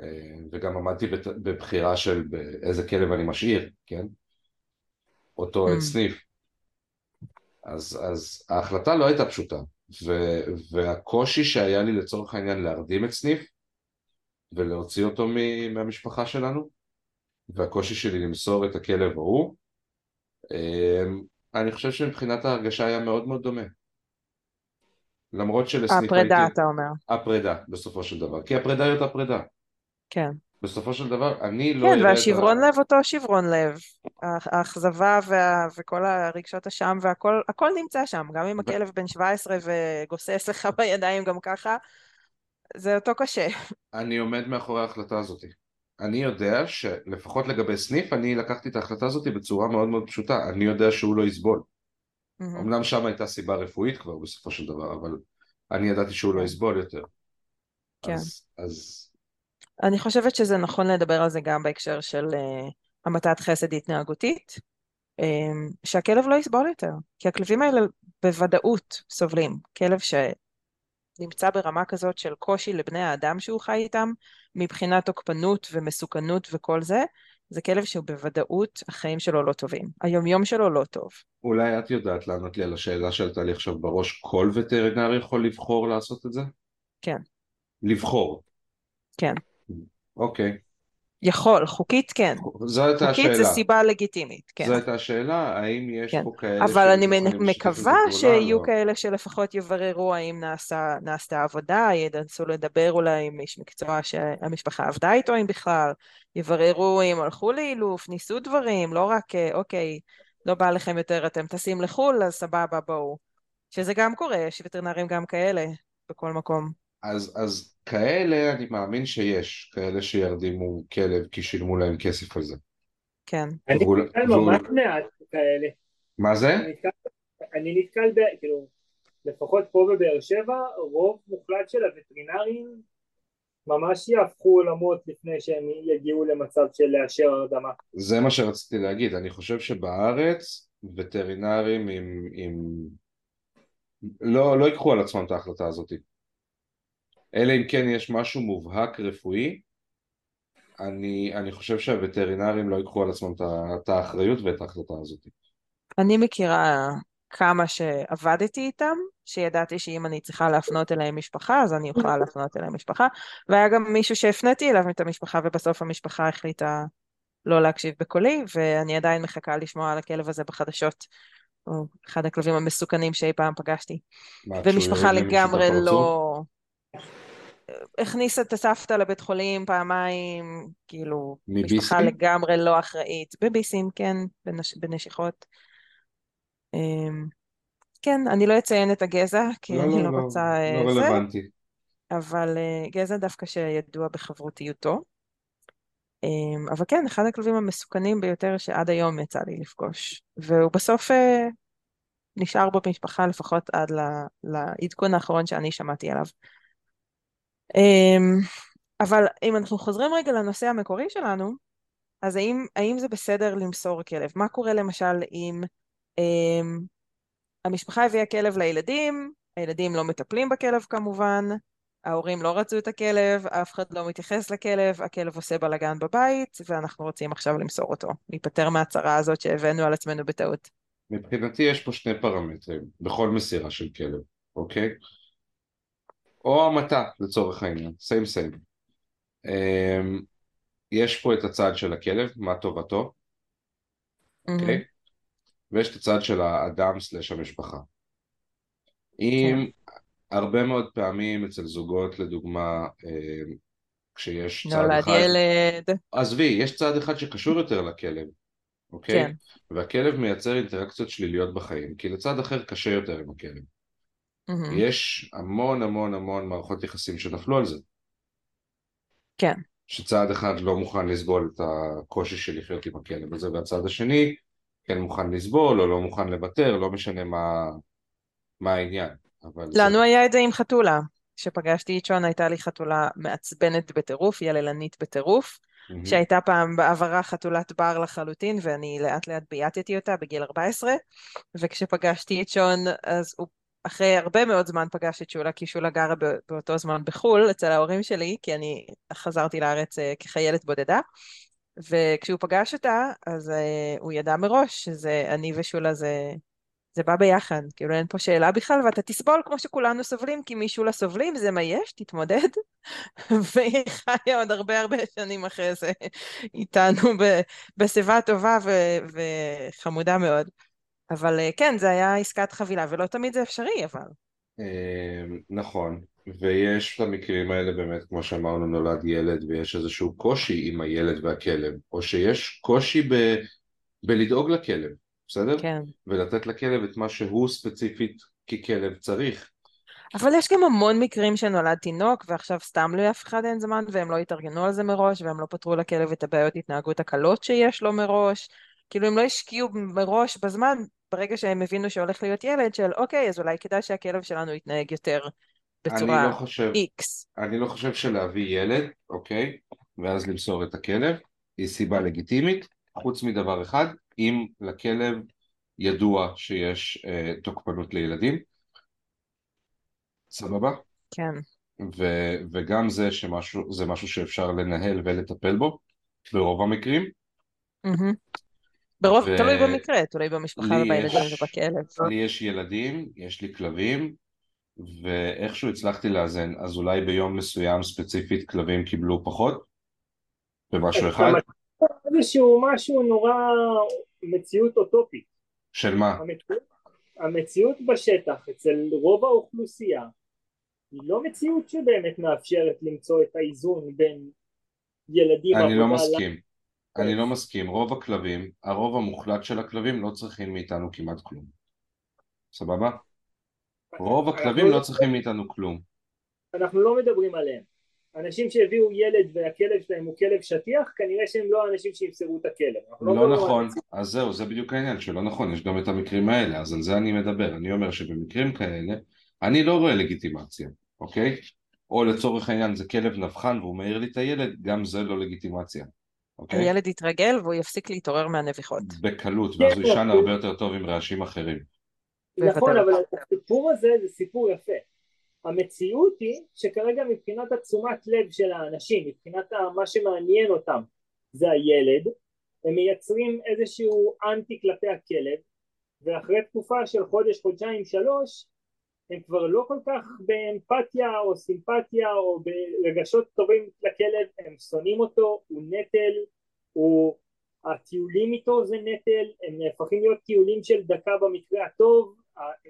Speaker 4: אה, וגם עמדתי בבחירה של איזה כלב אני משאיר, כן? אותו
Speaker 5: Mm.
Speaker 4: סניף. אז, אז ההחלטה לא הייתה פשוטה, ו, והקושי שהיה לי לצורך העניין להרדים את סניף ולהוציא אותו מ, מהמשפחה שלנו, והקושי שלי למסור את הכלב ההוא, אמ, אני חושב שמבחינת ההרגשה היה מאוד מאוד דומה. למרות שלסניף
Speaker 5: הפרידה, אתה אומר.
Speaker 4: הפרידה, בסופו של דבר. כי הפרידה היא אותה פרידה.
Speaker 5: כן.
Speaker 4: בסופו של דבר, אני לא
Speaker 5: כן, והשברון
Speaker 4: ה...
Speaker 5: לב אותו שברון לב. האכ- האכזבה וה... וכל הרגשות אשם והכל הכל נמצא שם, גם אם הכלב בן 17 וגוסס לך <laughs> בידיים גם ככה, זה אותו קשה.
Speaker 4: אני עומד מאחורי ההחלטה הזאת. אני יודע שלפחות לגבי סניף, אני לקחתי את ההחלטה הזאת בצורה מאוד מאוד פשוטה. אני יודע שהוא לא יסבול.
Speaker 5: מהמם.
Speaker 4: אמנם שם הייתה סיבה רפואית כבר בסופו של דבר, אבל אני ידעתי שהוא לא
Speaker 5: כן.
Speaker 4: יסבול יותר.
Speaker 5: כן.
Speaker 4: אז, אז
Speaker 5: אני חושבת שזה נכון לדבר על זה גם בהקשר של uh, המתת חסד התנהגותית, um, שהכלב לא יסבול יותר, כי הכלבים האלה בוודאות סובלים. כלב שנמצא ברמה כזאת של קושי לבני האדם שהוא חי איתם, מבחינת תוקפנות ומסוכנות וכל זה, זה כלב שהוא בוודאות החיים שלו לא טובים. היומיום שלו לא טוב.
Speaker 4: אולי את יודעת לענות לי על השאלה שעלתה לי עכשיו בראש, כל וטרינר יכול לבחור לעשות את זה?
Speaker 5: כן.
Speaker 4: לבחור.
Speaker 5: כן.
Speaker 4: אוקיי.
Speaker 5: יכול, חוקית כן.
Speaker 4: זו הייתה
Speaker 5: חוקית
Speaker 4: השאלה.
Speaker 5: זה סיבה לגיטימית, כן.
Speaker 4: זו הייתה השאלה, האם יש
Speaker 5: כן.
Speaker 4: פה כאלה
Speaker 5: אבל אני מקווה? שיהיו
Speaker 4: לא.
Speaker 5: כאלה שלפחות יבררו האם נעשה, נעשתה עבודה, ינסו לדבר אולי עם איש מקצוע שהמשפחה עבדה איתו אם בכלל, יבררו אם הלכו לאילוף, ניסו דברים, לא רק אה, אוקיי, לא בא לכם יותר, אתם טסים לחו"ל, אז סבבה, בואו. שזה גם קורה, יש וטרינרים גם כאלה בכל מקום.
Speaker 4: אז, אז כאלה אני מאמין שיש, כאלה שירדימו כלב כי שילמו להם כסף על זה.
Speaker 5: כן.
Speaker 3: אני
Speaker 4: והוא-
Speaker 3: נתקל ממש מעט כאלה.
Speaker 4: מה זה?
Speaker 3: אני נתקל. כאילו, לפחות פה בבאר שבע, רוב מוחלט של הווטרינרים ממש יהפכו עולמות לפני שהם יגיעו למצב של לאשר הרדמה.
Speaker 4: זה מה שרציתי להגיד, אני חושב שבארץ וטרינרים עם... עם... לא, לא ייקחו על עצמם את ההחלטה הזאת. אלא אם כן יש משהו מובהק רפואי, אני, אני חושב שהווטרינרים לא ייקחו על עצמם את האחריות ואת ההחלטה הזאת.
Speaker 5: אני מכירה כמה שעבדתי איתם, שידעתי שאם אני צריכה להפנות אליהם משפחה, אז אני אוכל להפנות אליהם משפחה, והיה גם מישהו שהפניתי אליו את המשפחה, ובסוף המשפחה החליטה לא להקשיב בקולי, ואני עדיין מחכה לשמוע על הכלב הזה בחדשות. הוא אחד הכלבים המסוכנים שאי פעם פגשתי.
Speaker 4: מה,
Speaker 5: ומשפחה לגמרי? לא... הכניסה את הסבתא לבית חולים פעמיים, כאילו,
Speaker 4: מביסים?
Speaker 5: משפחה לגמרי לא אחראית. בביסים, כן, בנש... בנשיכות. אמ, כן, אני לא אציין את הגזע, כי אני לא רוצה אה,
Speaker 4: לא
Speaker 5: זה,
Speaker 4: רלוונטי.
Speaker 5: אבל אה, גזע דווקא שידוע בחברותיותו. אמ, אבל כן, אחד הכלבים המסוכנים ביותר שעד היום יצא לי לפגוש. והוא בסוף אה, נשאר במשפחה לפחות עד לעדכון האחרון שאני שמעתי עליו. אמ, אבל אם אנחנו חוזרים רגע לנושא המקורי שלנו, אז האם, האם זה בסדר למסור כלב? מה קורה למשל אם אמ, המשפחה הביאה כלב לילדים, הילדים לא מטפלים בכלב כמובן, ההורים לא רצו את הכלב, אף אחד לא מתייחס לכלב, הכלב עושה בלאגן בבית, ואנחנו רוצים עכשיו למסור אותו, להיפטר מהצרה הזאת שהבאנו על עצמנו בטעות.
Speaker 4: מבחינתי יש פה שני פרמטרים בכל מסירה של כלב, אוקיי? או המתה לצורך העניין, סיים סיים. יש פה את הצד של הכלב, מה טובתו, אוקיי? ויש את הצד של האדם סלש המשפחה. אם הרבה מאוד פעמים אצל זוגות לדוגמה אה, כשיש צד
Speaker 5: נולד
Speaker 4: אחד,
Speaker 5: ילד,
Speaker 4: עזבי, יש צד אחד שקשור יותר לכלב, אוקיי?
Speaker 5: כן.
Speaker 4: והכלב מייצר אינטראקציות שליליות בחיים, כי לצד אחר קשה יותר עם הכלב.
Speaker 5: מהמם.
Speaker 4: יש המון המון המון מערכות יחסים שנפלו על זה.
Speaker 5: כן.
Speaker 4: שצד אחד לא מוכן לסבול את הקושי של לחיות עם הכלב הזה, והצד השני כן מוכן לסבול או לא מוכן לוותר, לא משנה מה, מה העניין. אבל זה-
Speaker 5: לנו היה את זה עם חתולה. כשפגשתי את שון הייתה לי חתולה מעצבנת בטירוף, יללנית בטירוף,
Speaker 4: מהמם.
Speaker 5: שהייתה פעם בעברה חתולת בר לחלוטין, ואני לאט לאט בייתתי אותה בגיל 14, וכשפגשתי את שון אז הוא אחרי הרבה מאוד זמן פגשתי את שולה, כי שולה גרה באותו זמן בחו"ל, אצל ההורים שלי, כי אני חזרתי לארץ אה, כחיילת בודדה. וכשהוא פגש אותה, אז uh, הוא ידע מראש שזה אני ושולה זה, זה בא ביחד, כאילו אין פה שאלה בכלל, ואתה תסבול כמו שכולנו סובלים, כי משולה סובלים, זה מה יש, תתמודד. <laughs> והיא חיה עוד הרבה הרבה שנים אחרי זה איתנו בשיבה טובה ו- וחמודה מאוד. אבל uh, כן, זה היה עסקת חבילה, ולא תמיד זה אפשרי, אבל.
Speaker 4: נכון, ויש את המקרים האלה באמת, כמו שאמרנו, נולד ילד ויש איזשהו קושי עם הילד והכלב, או שיש קושי ב... בלדאוג לכלב, בסדר?
Speaker 5: כן.
Speaker 4: ולתת לכלב את מה שהוא ספציפית ככלב צריך.
Speaker 5: אבל יש גם המון מקרים שנולד תינוק ועכשיו סתם לאף אחד אין זמן והם לא התארגנו על זה מראש והם לא פתרו לכלב את הבעיות התנהגות הקלות שיש לו מראש. כאילו הם לא השקיעו מראש בזמן, ברגע שהם הבינו שהולך להיות ילד, של אוקיי, אז אולי כדאי שהכלב שלנו יתנהג יותר בצורה
Speaker 4: אני לא חושב,
Speaker 5: X.
Speaker 4: אני לא חושב שלהביא ילד, אוקיי, ואז למסור את הכלב, היא סיבה לגיטימית, חוץ מדבר אחד, אם לכלב ידוע שיש אה, תוקפנות לילדים, סבבה?
Speaker 5: כן.
Speaker 4: ו- וגם זה שמשהו, זה משהו שאפשר לנהל ולטפל בו, ברוב המקרים.
Speaker 5: Mm-hmm. ברוב,
Speaker 4: ו...
Speaker 5: תלוי במקרה, תלוי במשפחה ובילדים
Speaker 4: יש...
Speaker 5: ובכלב.
Speaker 4: לי יש ילדים, יש לי כלבים, ואיכשהו הצלחתי לאזן, אז אולי ביום מסוים ספציפית כלבים קיבלו פחות? במשהו אחד?
Speaker 3: איזשהו משהו נורא מציאות אוטופית.
Speaker 4: של מה?
Speaker 3: המציאות, המציאות בשטח אצל רוב האוכלוסייה היא לא מציאות שבאמת מאפשרת למצוא את האיזון בין ילדים
Speaker 4: אני לא מסכים. אני לא מסכים, רוב הכלבים, הרוב המוחלט של הכלבים לא צריכים מאיתנו כמעט כלום. סבבה? רוב הכלבים לא צריכים מאיתנו כלום.
Speaker 3: אנחנו לא מדברים עליהם. אנשים שהביאו ילד והכלב שלהם הוא כלב שטיח, כנראה שהם לא האנשים שימסרו את הכלב.
Speaker 4: לא, לא נכון, אז זהו, זה בדיוק העניין שלא נכון, יש גם את המקרים האלה, אז על זה אני מדבר. אני אומר שבמקרים כאלה, אני לא רואה לגיטימציה, אוקיי? או לצורך העניין זה כלב נבחן והוא מעיר לי את הילד, גם זה לא לגיטימציה.
Speaker 5: אוקיי? הילד יתרגל והוא יפסיק להתעורר מהנביחות.
Speaker 4: בקלות, ואז הוא יישן הרבה יותר טוב עם רעשים אחרים.
Speaker 3: נכון, אבל הסיפור הזה זה סיפור יפה. המציאות היא שכרגע מבחינת התשומת לב של האנשים, מבחינת מה שמעניין אותם זה הילד, הם מייצרים איזשהו אנטי כלפי הכלב, ואחרי תקופה של חודש, חודשיים, שלוש, הם כבר לא כל כך באמפתיה או סימפתיה או ברגשות טובים לכלב, הם שונאים אותו, הוא נטל, הוא... הטיולים איתו זה נטל, הם נהפכים להיות טיולים של דקה במקרה הטוב,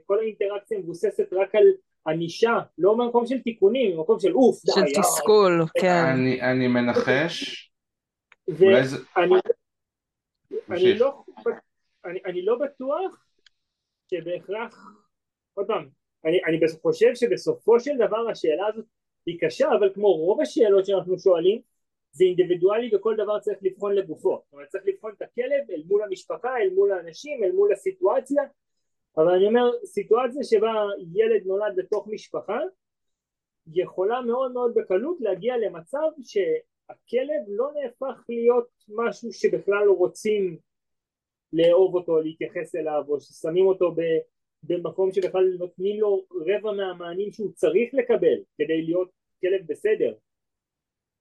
Speaker 3: כל האינטראקציה מבוססת רק על ענישה, לא במקום של תיקונים, במקום של אוף,
Speaker 5: די. של תסכול, כן.
Speaker 4: אני, אני מנחש,
Speaker 3: זה... אני, אני, לא, אני, אני לא בטוח שבהכרח, עוד פעם, אני, אני חושב שבסופו של דבר השאלה הזאת היא קשה, אבל כמו רוב השאלות שאנחנו שואלים, זה אינדיבידואלי וכל דבר צריך לבחון לגופו. זאת אומרת, צריך לבחון את הכלב אל מול המשפחה, אל מול האנשים, אל מול הסיטואציה, אבל אני אומר, סיטואציה שבה ילד נולד בתוך משפחה, יכולה מאוד מאוד בקלות להגיע למצב שהכלב לא נהפך להיות משהו שבכלל לא רוצים לאהוב אותו, להתייחס אליו, או ששמים אותו במקום שבכלל נותנים לו רבע מהמענים שהוא צריך לקבל כדי להיות כלב בסדר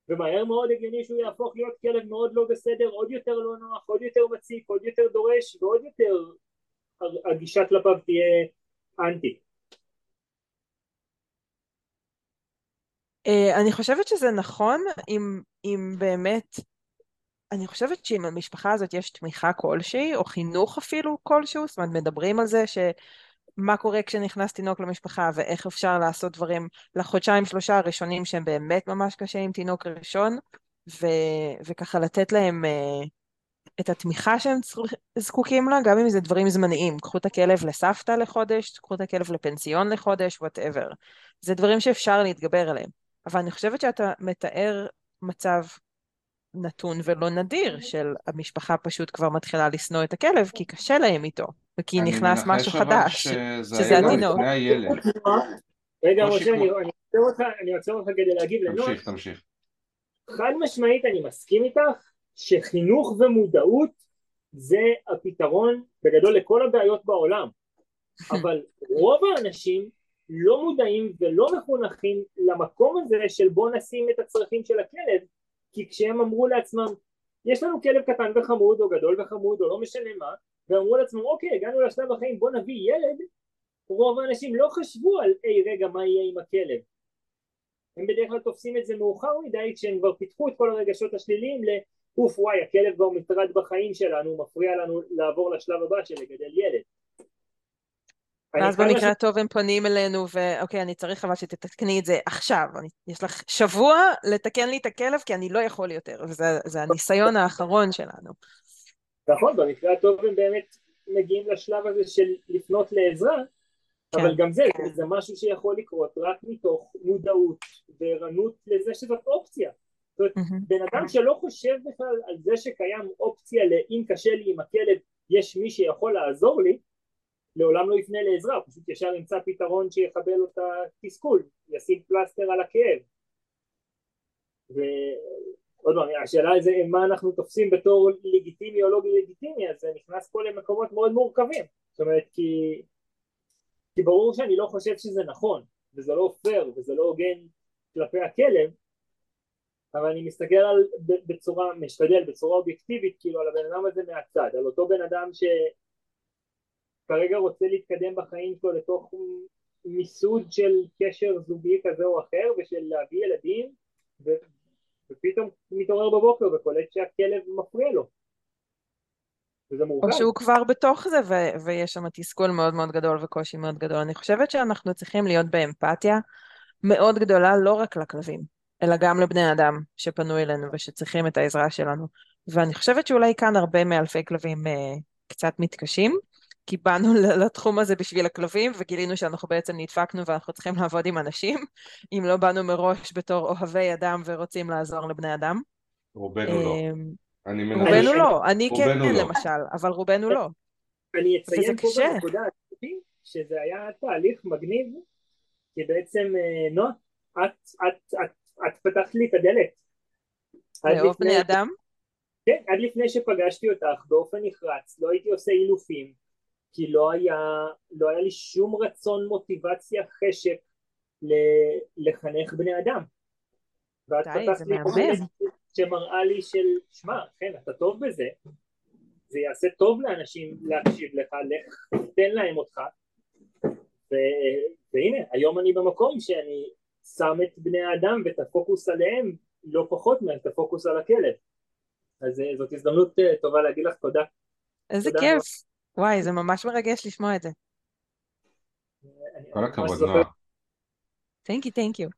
Speaker 3: ומהר מאוד הגיוני שהוא יהפוך להיות כלב מאוד לא בסדר, עוד יותר לא נוח, עוד יותר מציק, עוד יותר דורש ועוד יותר הגישה כלפיו תהיה אנטי.
Speaker 5: אה, אני חושבת שזה נכון אם, אם באמת, אני חושבת שאם למשפחה הזאת יש תמיכה כלשהי, או חינוך אפילו כלשהו, זאת אומרת מדברים על זה ש... מה קורה כשנכנס תינוק למשפחה ואיך אפשר לעשות דברים לחודשיים שלושה הראשונים שהם באמת ממש קשה עם תינוק ראשון ו... וככה לתת להם uh, את התמיכה שהם זקוקים לה, גם אם זה דברים זמניים. קחו את הכלב לסבתא לחודש, קחו את הכלב לפנסיון לחודש, וואטאבר. זה דברים שאפשר להתגבר עליהם. אבל אני חושבת שאתה מתאר מצב נתון ולא נדיר של המשפחה פשוט כבר מתחילה לשנוא את הכלב כי קשה להם איתו. וכי נכנס משהו חדש, שזה התינוק.
Speaker 3: רגע, משה, אני עוצר אותך כדי להגיב לנוח.
Speaker 4: תמשיך, תמשיך.
Speaker 3: חד משמעית אני מסכים איתך שחינוך ומודעות זה הפתרון בגדול לכל הבעיות בעולם. <laughs> אבל רוב האנשים לא מודעים ולא מחונכים למקום הזה של בוא נשים את הצרכים של הכלב כי כשהם אמרו לעצמם יש לנו כלב קטן וחמוד או גדול וחמוד או לא משנה מה ואמרו לעצמם אוקיי הגענו לשלב החיים בוא נביא ילד רוב האנשים לא חשבו על היי רגע מה יהיה עם הכלב הם בדרך כלל תופסים את זה מאוחר מדי כשהם כבר פיתחו את כל הרגשות השליליים לאוף וואי הכלב כבר מטרד בחיים שלנו מפריע לנו לעבור לשלב הבא של לגדל ילד
Speaker 5: ואז במקרה הטוב הם פונים אלינו, ואוקיי, אני צריך אבל שתתקני את זה עכשיו. אני, יש לך שבוע לתקן לי את הכלב, כי אני לא יכול יותר. וזה זה הניסיון האחרון שלנו.
Speaker 3: נכון, במקרה הטוב הם באמת מגיעים לשלב הזה של לפנות לעזרה,
Speaker 5: כן.
Speaker 3: אבל גם זה, זה משהו שיכול לקרות רק מתוך מודעות וערנות לזה שזאת אופציה. זאת אומרת,
Speaker 5: מהמם.
Speaker 3: בן אדם שלא חושב בכלל על זה שקיים אופציה לאם קשה לי עם הכלב, יש מי שיכול לעזור לי, לעולם לא יפנה לעזרה, הוא פשוט ישר ימצא פתרון שיחבל לו את התסכול, ישים פלסטר על הכאב. ועוד פעם, השאלה זה מה אנחנו תופסים בתור לגיטימי או לא לגיטימי, אז זה נכנס פה למקומות מאוד מורכבים. זאת אומרת, כי, כי ברור שאני לא חושב שזה נכון, וזה לא פייר, וזה לא הוגן כלפי הכלב, אבל אני מסתכל על, בצורה, משתדל, בצורה אובייקטיבית, כאילו על הבן אדם הזה מהצד, על אותו בן אדם שכרגע רוצה להתקדם בחיים שלו לתוך מיסוד של קשר זוגי כזה או אחר, ושל להביא ילדים, ו... ופתאום הוא מתעורר בבוקר וקולט שהכלב מפריע לו. וזה.
Speaker 5: או שהוא כבר בתוך זה, ו- ויש שם תסכול מאוד מאוד גדול וקושי מאוד גדול. אני חושבת שאנחנו צריכים להיות באמפתיה מאוד גדולה, לא רק לכלבים, אלא גם לבני אדם שפנו אלינו ושצריכים את העזרה שלנו. ואני חושבת שאולי כאן הרבה מאלפי כלבים אה, קצת מתקשים, כי באנו לתחום הזה בשביל הכלבים, וגילינו שאנחנו בעצם נדפקנו ואנחנו צריכים לעבוד עם אנשים, <laughs> אם לא באנו מראש בתור אוהבי אדם ורוצים לעזור לבני אדם.
Speaker 4: רובנו לא.
Speaker 5: אמ,
Speaker 4: אני.
Speaker 5: רובנו לא, אני כן
Speaker 4: רובנו לא.
Speaker 5: למשל, אבל רובנו לא.
Speaker 3: אני אציין פה
Speaker 5: קשה.
Speaker 3: בנקודה שזה היה תהליך מגניב כי בעצם אה, נועה את, את, את, את פתחת לי את הדלת
Speaker 5: לאהוב בני אדם?
Speaker 3: כן, עד לפני שפגשתי אותך באופן נחרץ לא הייתי עושה אילופים כי לא היה, לא היה לי שום רצון מוטיבציה חשק לחנך בני אדם. ואת פתחת לי. דלת שמראה לי של שמע כן אתה טוב בזה. זה יעשה טוב לאנשים להקשיב לך, לך תן להם אותך. ו... והנה היום אני במקום שאני שם את בני האדם ואת הפוקוס עליהם לא פחות מאת הפוקוס על הכלב. אז אה, זאת הזדמנות אה, טובה להגיד לך תודה.
Speaker 5: איזה
Speaker 3: תודה
Speaker 5: כיף. וואי, זה ממש מרגש לשמוע את זה.
Speaker 4: כל הכבוד, נועה.
Speaker 5: Thank you.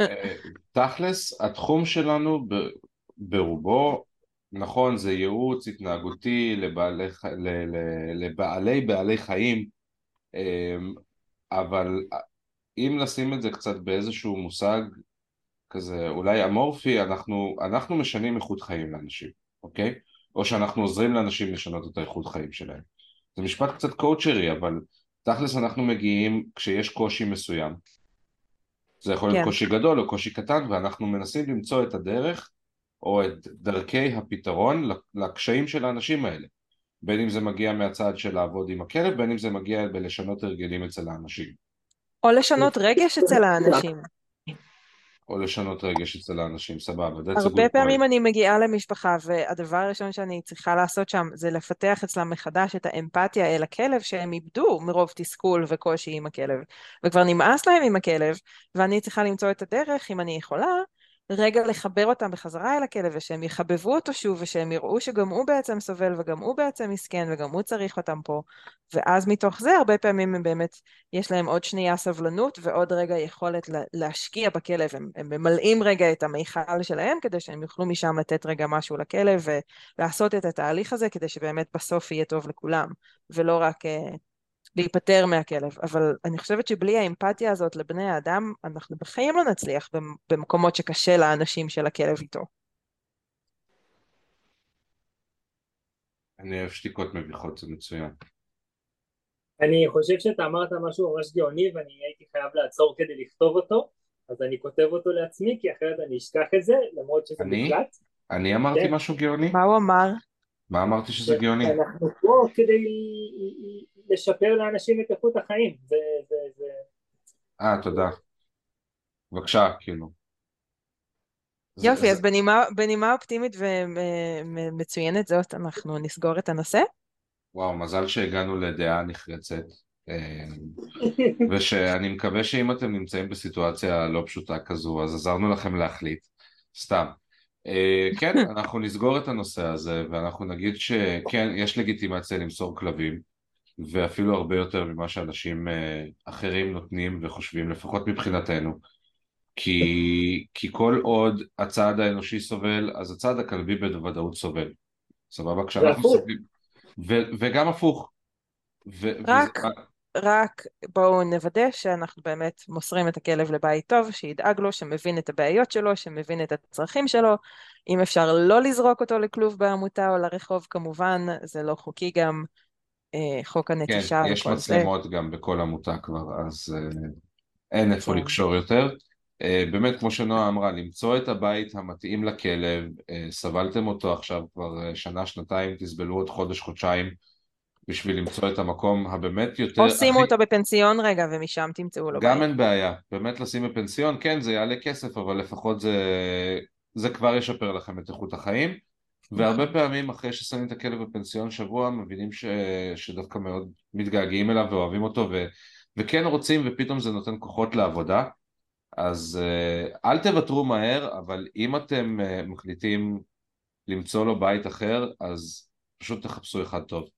Speaker 4: אה, תכלס, התחום שלנו ברובו, נכון, זה ייעוץ התנהגותי לבעלי, בעלי חיים, אה, אבל אם נשים את זה קצת באיזשהו מושג כזה אולי אמורפי, אנחנו, אנחנו משנים איכות חיים לאנשים, אוקיי? או שאנחנו עוזרים לאנשים לשנות את האיכות חיים שלהם. זה משפט קצת קואוצ'רי, אבל תכלס אנחנו מגיעים כשיש קושי מסוים. זה יכול להיות
Speaker 5: כן.
Speaker 4: קושי גדול או קושי קטן, ואנחנו מנסים למצוא את הדרך או את דרכי הפתרון לקשיים של האנשים האלה. בין אם זה מגיע מהצד של לעבוד עם הכלב, בין אם זה מגיע בלשנות הרגלים אצל האנשים.
Speaker 5: או לשנות רגש אצל האנשים.
Speaker 4: או לשנות רגש אצל האנשים, סבבה.
Speaker 5: הרבה פעמים
Speaker 4: point.
Speaker 5: אני מגיעה למשפחה, והדבר הראשון שאני צריכה לעשות שם זה לפתח אצלם מחדש את האמפתיה אל הכלב שהם איבדו מרוב תסכול וקושי עם הכלב. וכבר נמאס להם עם הכלב, ואני צריכה למצוא את הדרך, אם אני יכולה, רגע לחבר אותם בחזרה אל הכלב, ושהם יחבבו אותו שוב, ושהם יראו שגם הוא בעצם סובל, וגם הוא בעצם מסכן, וגם הוא צריך אותם פה. ואז מתוך זה, הרבה פעמים הם באמת, יש להם עוד שנייה סבלנות, ועוד רגע יכולת לה- להשקיע בכלב. הם, הם ממלאים רגע את המיכל שלהם, כדי שהם יוכלו משם לתת רגע משהו לכלב, ולעשות את התהליך הזה, כדי שבאמת בסוף יהיה טוב לכולם, ולא רק uh, להיפטר מהכלב. אבל אני חושבת שבלי האמפתיה הזאת לבני האדם, אנחנו בחיים לא נצליח במ- במקומות שקשה לאנשים של הכלב איתו.
Speaker 4: אני אוהב שתיקות מביכות, זה מצוין.
Speaker 3: אני חושב שאתה אמרת משהו ממש גאוני ואני הייתי חייב לעצור כדי לכתוב אותו אז אני כותב אותו לעצמי כי אחרת אני אשכח את זה למרות שזה
Speaker 4: אני? אני אמרתי
Speaker 3: כן.
Speaker 4: משהו גאוני?
Speaker 5: מה הוא אמר?
Speaker 4: מה אמרתי שזה גאוני?
Speaker 3: אנחנו פה כדי לשפר לאנשים את איכות החיים.
Speaker 4: אה, תודה. בבקשה, כאילו.
Speaker 5: יופי,
Speaker 4: זה-
Speaker 5: אז בנימה, בנימה אופטימית ומצוינת זאת, אנחנו נסגור את הנושא.
Speaker 4: וואו, מזל שהגענו לדעה נחרצת. אה, <laughs> ושאני מקווה שאם אתם נמצאים בסיטואציה לא פשוטה כזו, אז עזרנו לכם להחליט. סתם. אה, כן, אנחנו נסגור את הנושא הזה, ואנחנו נגיד שכן, יש לגיטימציה למסור כלבים, ואפילו הרבה יותר ממה שאנשים אה, אחרים נותנים וחושבים, לפחות מבחינתנו. כי, כי כל עוד הצעד האנושי סובל, אז הצעד הכלבי בוודאות סובל. סבבה? כשאנחנו. סובלים... ו- וגם הפוך. ו-
Speaker 5: רק-
Speaker 4: וזה-
Speaker 5: רק בואו נוודא שאנחנו באמת מוסרים את הכלב לבית טוב, שידאג לו, שמבין את הבעיות שלו, שמבין את הצרכים שלו. אם אפשר לא לזרוק אותו לכלוב בעמותה או לרחוב, כמובן, זה לא חוקי גם. אה, חוק הנטישה
Speaker 4: כן, יש
Speaker 5: זה.
Speaker 4: מצלמות גם בכל עמותה כבר, אז אה, אין איפה
Speaker 5: כן.
Speaker 4: לקשור יותר. אה, באמת, כמו שנועה אמרה, למצוא את הבית המתאים לכלב, סבלתם אותו עכשיו כבר שנה, שנתיים, תסבלו עוד חודש, חודשיים, בשביל למצוא את המקום הבאמת יותר...
Speaker 5: או שימו
Speaker 4: הכי-
Speaker 5: אותו בפנסיון רגע, ומשם תמצאו לו
Speaker 4: גם
Speaker 5: בית.
Speaker 4: אין בעיה, באמת לשים בפנסיון, כן זה יעלה כסף, אבל לפחות זה, זה כבר ישפר לכם את איכות החיים, והרבה פעמים אחרי ששמים את הכלב בפנסיון שבוע, מבינים ש, שדווקא מאוד מתגעגעים אליו ואוהבים אותו, ו, וכן רוצים, ופתאום זה נותן כוחות לעבודה, אז אה, אל תוותרו מהר, אבל אם אתם אה, מחליטים למצוא לו בית אחר, אז פשוט תחפשו אחד טוב.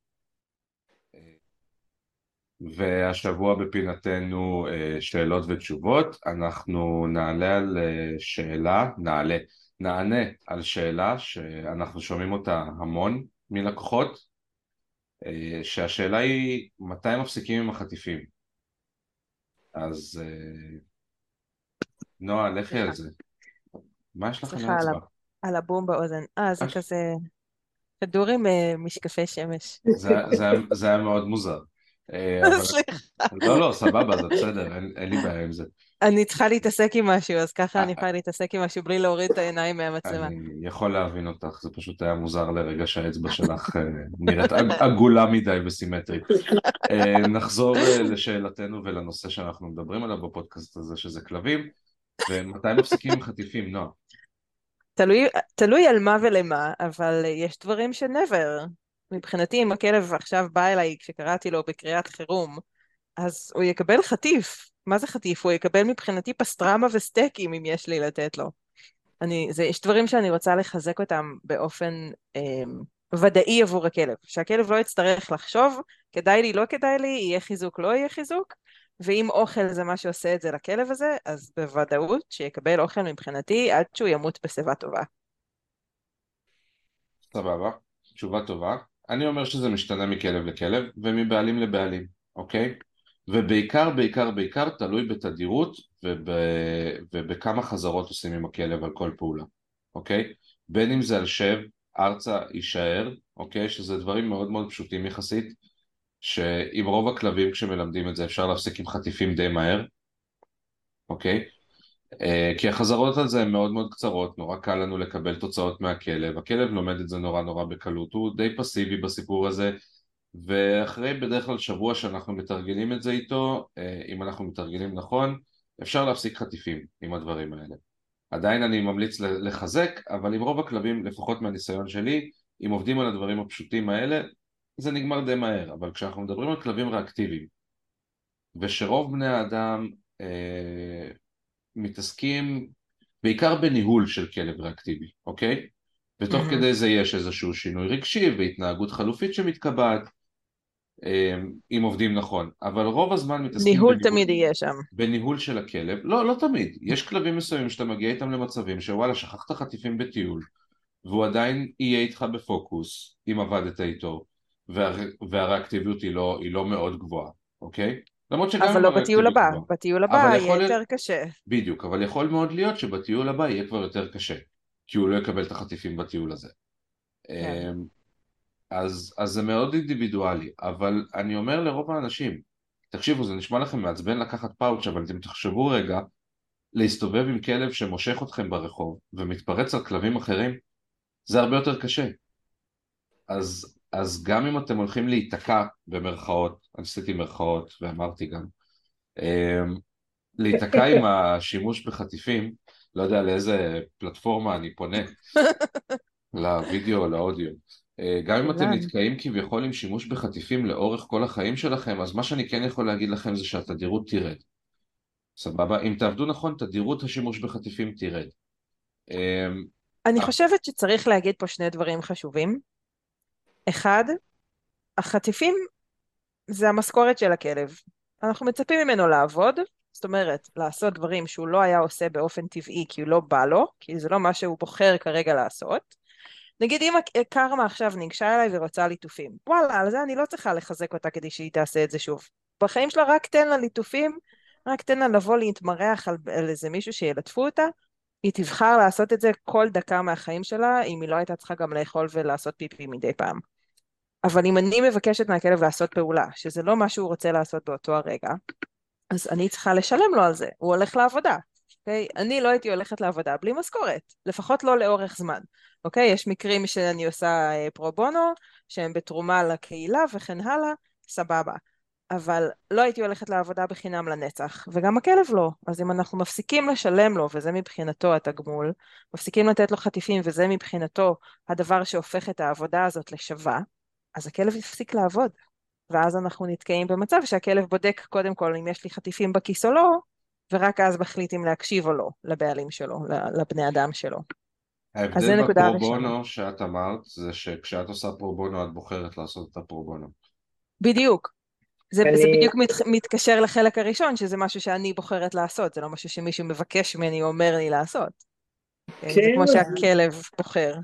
Speaker 4: והשבוע בפינתנו אה, שאלות ותשובות, אנחנו נעלה על אה, שאלה, נעלה, נענה על שאלה שאנחנו שומעים אותה המון מלקוחות, אה, שהשאלה היא מתי מפסיקים עם החטיפים? אז נועה, לכי על זה. מה יש
Speaker 5: סליחה על
Speaker 4: לאצבע?
Speaker 5: על הבום באוזן. אה, זה. כזה כדור עם משקפי שמש.
Speaker 4: זה היה מאוד מוזר. אה.
Speaker 5: סליחה.
Speaker 4: לא, לא, סבבה, זה בסדר, אין, לי בעיה עם זה.
Speaker 5: אני צריכה להתעסק עם משהו, אז ככה
Speaker 4: אה,
Speaker 5: אני יכולה להתעסק עם משהו בלי להוריד את העיניים מהמצלמה.
Speaker 4: אני יכול להבין אותך, זה פשוט היה מוזר לרגע שהאצבע שלך אה, נראית עג- עגולה מדי וסימטרית. אה, נחזור אה, לשאלתנו ולנושא שאנחנו מדברים עליו בפודקאסט הזה, שזה כלבים, ומתי מפסיקים עם חטיפים, נועה?
Speaker 5: תלוי, על מה ולמה, אבל יש דברים ש-never. מבחינתי, אם הכלב עכשיו בא אליי כשקראתי לו בקריאת חירום, אז הוא יקבל חטיף. מה זה חטיף? הוא יקבל מבחינתי פסטרמה וסטייקים אם יש לי לתת לו. אני, זה, יש דברים שאני רוצה לחזק אותם באופן אה, ודאי עבור הכלב. שהכלב לא יצטרך לחשוב, כדאי לי, לא כדאי לי, יהיה חיזוק, לא יהיה חיזוק. ואם אוכל זה מה שעושה את זה לכלב הזה, אז בוודאות שיקבל אוכל מבחינתי עד שהוא ימות בשיבה טובה.
Speaker 4: סבבה, תשובה טובה. אני אומר שזה משתנה מכלב לכלב ומבעלים לבעלים, אוקיי? ובעיקר, בעיקר, בעיקר תלוי בתדירות וב... ובכמה חזרות עושים עם הכלב על כל פעולה, אוקיי? בין אם זה על שב, ארצה, יישאר, אוקיי? שזה דברים מאוד מאוד פשוטים יחסית, שעם רוב הכלבים כשמלמדים את זה אפשר להפסיק עם חטיפים די מהר, אוקיי? אה, כי החזרות על זה הן מאוד מאוד קצרות, נורא קל לנו לקבל תוצאות מהכלב, הכלב לומד את זה נורא נורא בקלות, הוא די פסיבי בסיפור הזה, ואחרי בדרך כלל שבוע שאנחנו מתרגלים את זה איתו, אה, אם אנחנו מתרגלים נכון, אפשר להפסיק חטיפים עם הדברים האלה. עדיין אני ממליץ לחזק, אבל עם רוב הכלבים, לפחות מהניסיון שלי, אם עובדים על הדברים הפשוטים האלה, זה נגמר די מהר, אבל כשאנחנו מדברים על כלבים ריאקטיביים, ושרוב בני האדם אה, מתעסקים בעיקר בניהול של כלב ריאקטיבי, אוקיי? ותוך
Speaker 5: Mhm.
Speaker 4: כדי זה יש איזשהו שינוי רגשי והתנהגות חלופית שמתקבעת, אה, אם עובדים נכון, אבל רוב הזמן מתעסקים
Speaker 5: ניהול
Speaker 4: בניהול-
Speaker 5: תמיד יהיה שם.
Speaker 4: בניהול של הכלב, לא, לא תמיד, יש כלבים מסוימים שאתה מגיע איתם למצבים שוואלה שכחת חטיפים בטיול והוא עדיין יהיה איתך בפוקוס אם עבדת איתו וה, והריאקטיביות היא לא, היא לא מאוד גבוהה, אוקיי? למרות שגם
Speaker 5: אבל לא בטיול הבא.
Speaker 4: גבוהה.
Speaker 5: בטיול הבא
Speaker 4: יכול
Speaker 5: יהיה
Speaker 4: להיות-
Speaker 5: יותר קשה.
Speaker 4: בדיוק, אבל יכול מאוד להיות שבטיול הבא יהיה כבר יותר קשה כי הוא לא יקבל את החטיפים בטיול הזה.
Speaker 5: כן.
Speaker 4: אמ, אז, אז זה מאוד אינדיבידואלי, אבל אני אומר לרוב האנשים, תקשיבו זה נשמע לכם מעצבן לקחת פאוץ' אבל אתם תחשבו רגע להסתובב עם כלב שמושך אתכם ברחוב ומתפרץ על כלבים אחרים זה הרבה יותר קשה אז, אז גם אם אתם הולכים להיתקע במרכאות, אני עשיתי מרכאות ואמרתי גם, אמ, להיתקע עם השימוש בחטיפים, לא יודע לאיזה פלטפורמה אני פונה, לוידאו או לאודיו. אה, גם אם אתם נתקעים כביכול עם שימוש בחטיפים לאורך כל החיים שלכם, אז מה שאני כן יכול להגיד לכם זה שהתדירות תרד. סבבה? אם תעבדו נכון, תדירות השימוש בחטיפים תרד. אמ,
Speaker 5: אני חושבת שצריך להגיד פה שני דברים חשובים. אחד, החטיפים זה המשכורת של הכלב. אנחנו מצפים ממנו לעבוד, זאת אומרת, לעשות דברים שהוא לא היה עושה באופן טבעי כי הוא לא בא לו, כי זה לא מה שהוא בוחר כרגע לעשות. נגיד אם קרמה עכשיו ניגשה אליי ורוצה ליטופים, וואלה, על זה אני לא צריכה לחזק אותה כדי שהיא תעשה את זה שוב. בחיים שלה רק תן לה ליטופים, רק תן לה לבוא להתמרח על, על איזה מישהו שילטפו אותה, היא תבחר לעשות את זה כל דקה מהחיים שלה, אם היא לא הייתה צריכה גם לאכול ולעשות פיפי מדי פעם. אבל אם אני מבקשת מהכלב לעשות פעולה, שזה לא מה שהוא רוצה לעשות באותו הרגע, אז אני צריכה לשלם לו על זה, הוא הולך לעבודה. אוקיי? Okay? אני לא הייתי הולכת לעבודה בלי משכורת, לפחות לא לאורך זמן. אוקיי? Okay? יש מקרים שאני עושה פרו בונו, שהם בתרומה לקהילה וכן הלאה, סבבה. אבל לא הייתי הולכת לעבודה בחינם לנצח, וגם הכלב לא. אז אם אנחנו מפסיקים לשלם לו, וזה מבחינתו התגמול, מפסיקים לתת לו חטיפים, וזה מבחינתו הדבר שהופך את העבודה הזאת לשווה, אז הכלב יפסיק לעבוד. ואז אנחנו נתקעים במצב שהכלב בודק קודם כל אם יש לי חטיפים בכיס או לא, ורק אז מחליט אם להקשיב או לא לבעלים שלו, לבני אדם שלו.
Speaker 4: ההבדל בפרובונו שאת אמרת זה שכשאת עושה פרובונו את בוחרת לעשות את הפרובונו.
Speaker 5: בדיוק. זה, אני... זה בדיוק מת, מתקשר לחלק הראשון, שזה משהו שאני בוחרת לעשות, זה לא משהו שמישהו מבקש ממני או אומר לי לעשות. כן. זה כמו שהכלב בוחר.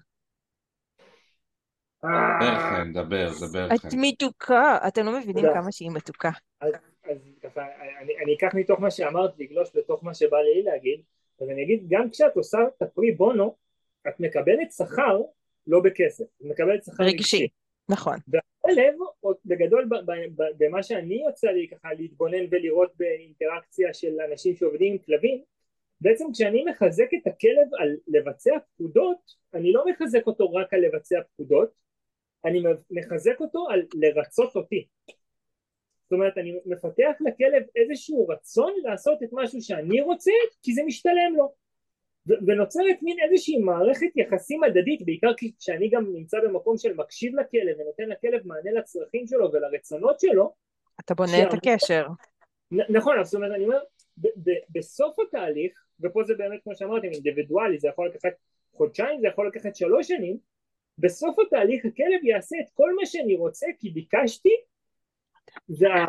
Speaker 4: דבר חן, דבר, דבר
Speaker 5: חן. את מתוקה, אתם לא מבינים כמה שהיא מתוקה.
Speaker 3: אז ככה, אני אקח מתוך מה שאמרת לגלוש לתוך מה שבא לי להגיד, אז אני אגיד, גם כשאת עושה את הפרי בונו, את מקבלת שכר לא בכסף, את מקבלת שכר
Speaker 5: רגשי. נכון.
Speaker 3: והכלב, בגדול במה שאני יוצא לי ככה להתבונן ולראות באינטראקציה של אנשים שעובדים עם כלבים, בעצם כשאני מחזק את הכלב על לבצע פקודות, אני לא מחזק אותו רק על לבצע פקודות, אני מחזק אותו על לרצות אותי. זאת אומרת, אני מפתח לכלב איזשהו רצון לעשות את משהו שאני רוצה, כי זה משתלם לו. ונוצרת מין איזושהי מערכת יחסים הדדית, בעיקר כשאני גם נמצא במקום של מקשיב לכלב ונותן לכלב מענה לצרכים שלו ולרצונות שלו.
Speaker 5: אתה בונה את הקשר.
Speaker 3: נכון, זאת אומרת, אני אומר, בסוף התהליך, ופה זה באמת כמו שאמרתם, אינדיבידואלי, זה יכול לקחת חודשיים, זה יכול לקחת שלוש שנים, בסוף התהליך הכלב יעשה את כל מה שאני רוצה כי ביקשתי וה,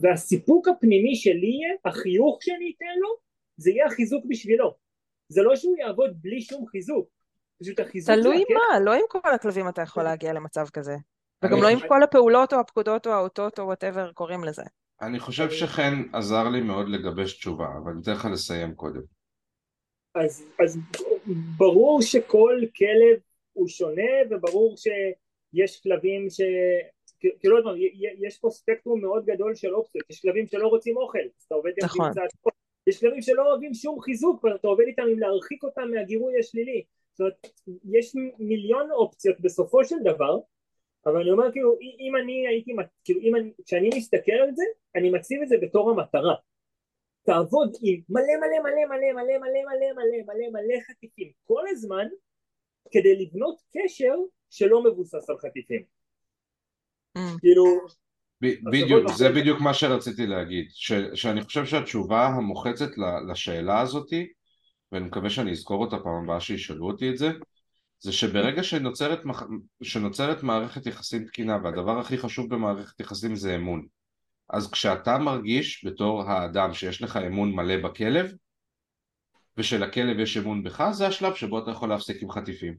Speaker 3: והסיפוק הפנימי שלי יהיה, החיוך שאני אתן לו, זה יהיה החיזוק בשבילו. זה לא שהוא יעבוד בלי שום חיזוק, פשוט החיזוק...
Speaker 5: תלוי מה, לא עם כל הכלבים אתה יכול להגיע למצב כזה. וגם לא עם כל הפעולות או הפקודות או האותות או וואטאבר קוראים לזה.
Speaker 4: אני חושב שחן עזר לי מאוד לגבש תשובה, אבל אני אתן לך לסיים קודם.
Speaker 3: אז, אז ברור שכל כלב הוא שונה, וברור שיש כלבים ש... כאילו עוד פעם, יש פה ספקטרום מאוד גדול של אופציות, יש כלבים שלא רוצים אוכל, אז אתה עובד
Speaker 5: נכון. עם קצת...
Speaker 3: יש כלבים שלא אוהבים שום חיזוק, ואתה עובד איתם עם להרחיק אותם מהגירוי השלילי, זאת אומרת, יש מיליון אופציות בסופו של דבר, אבל אני אומר כאילו, אם אני הייתי, כאילו, אם אני, כשאני מסתכל על זה, אני מציב את זה בתור המטרה. תעבוד עם מלא מלא מלא מלא מלא מלא מלא מלא מלא מלא חטיפים כל הזמן, כדי לבנות קשר שלא מבוסס על חטיפים.
Speaker 5: Mm.
Speaker 3: כאילו...
Speaker 4: בדיוק, זה בדיוק מה שרציתי להגיד, ש, שאני חושב שהתשובה המוחצת לשאלה הזאתי, ואני מקווה שאני אזכור אותה פעם הבאה שישאלו אותי את זה, זה שברגע שנוצרת, שנוצרת מערכת יחסים תקינה, והדבר הכי חשוב במערכת יחסים זה אמון, אז כשאתה מרגיש בתור האדם שיש לך אמון מלא בכלב, ושלכלב יש אמון בך, זה השלב שבו אתה יכול להפסיק עם חטיפים.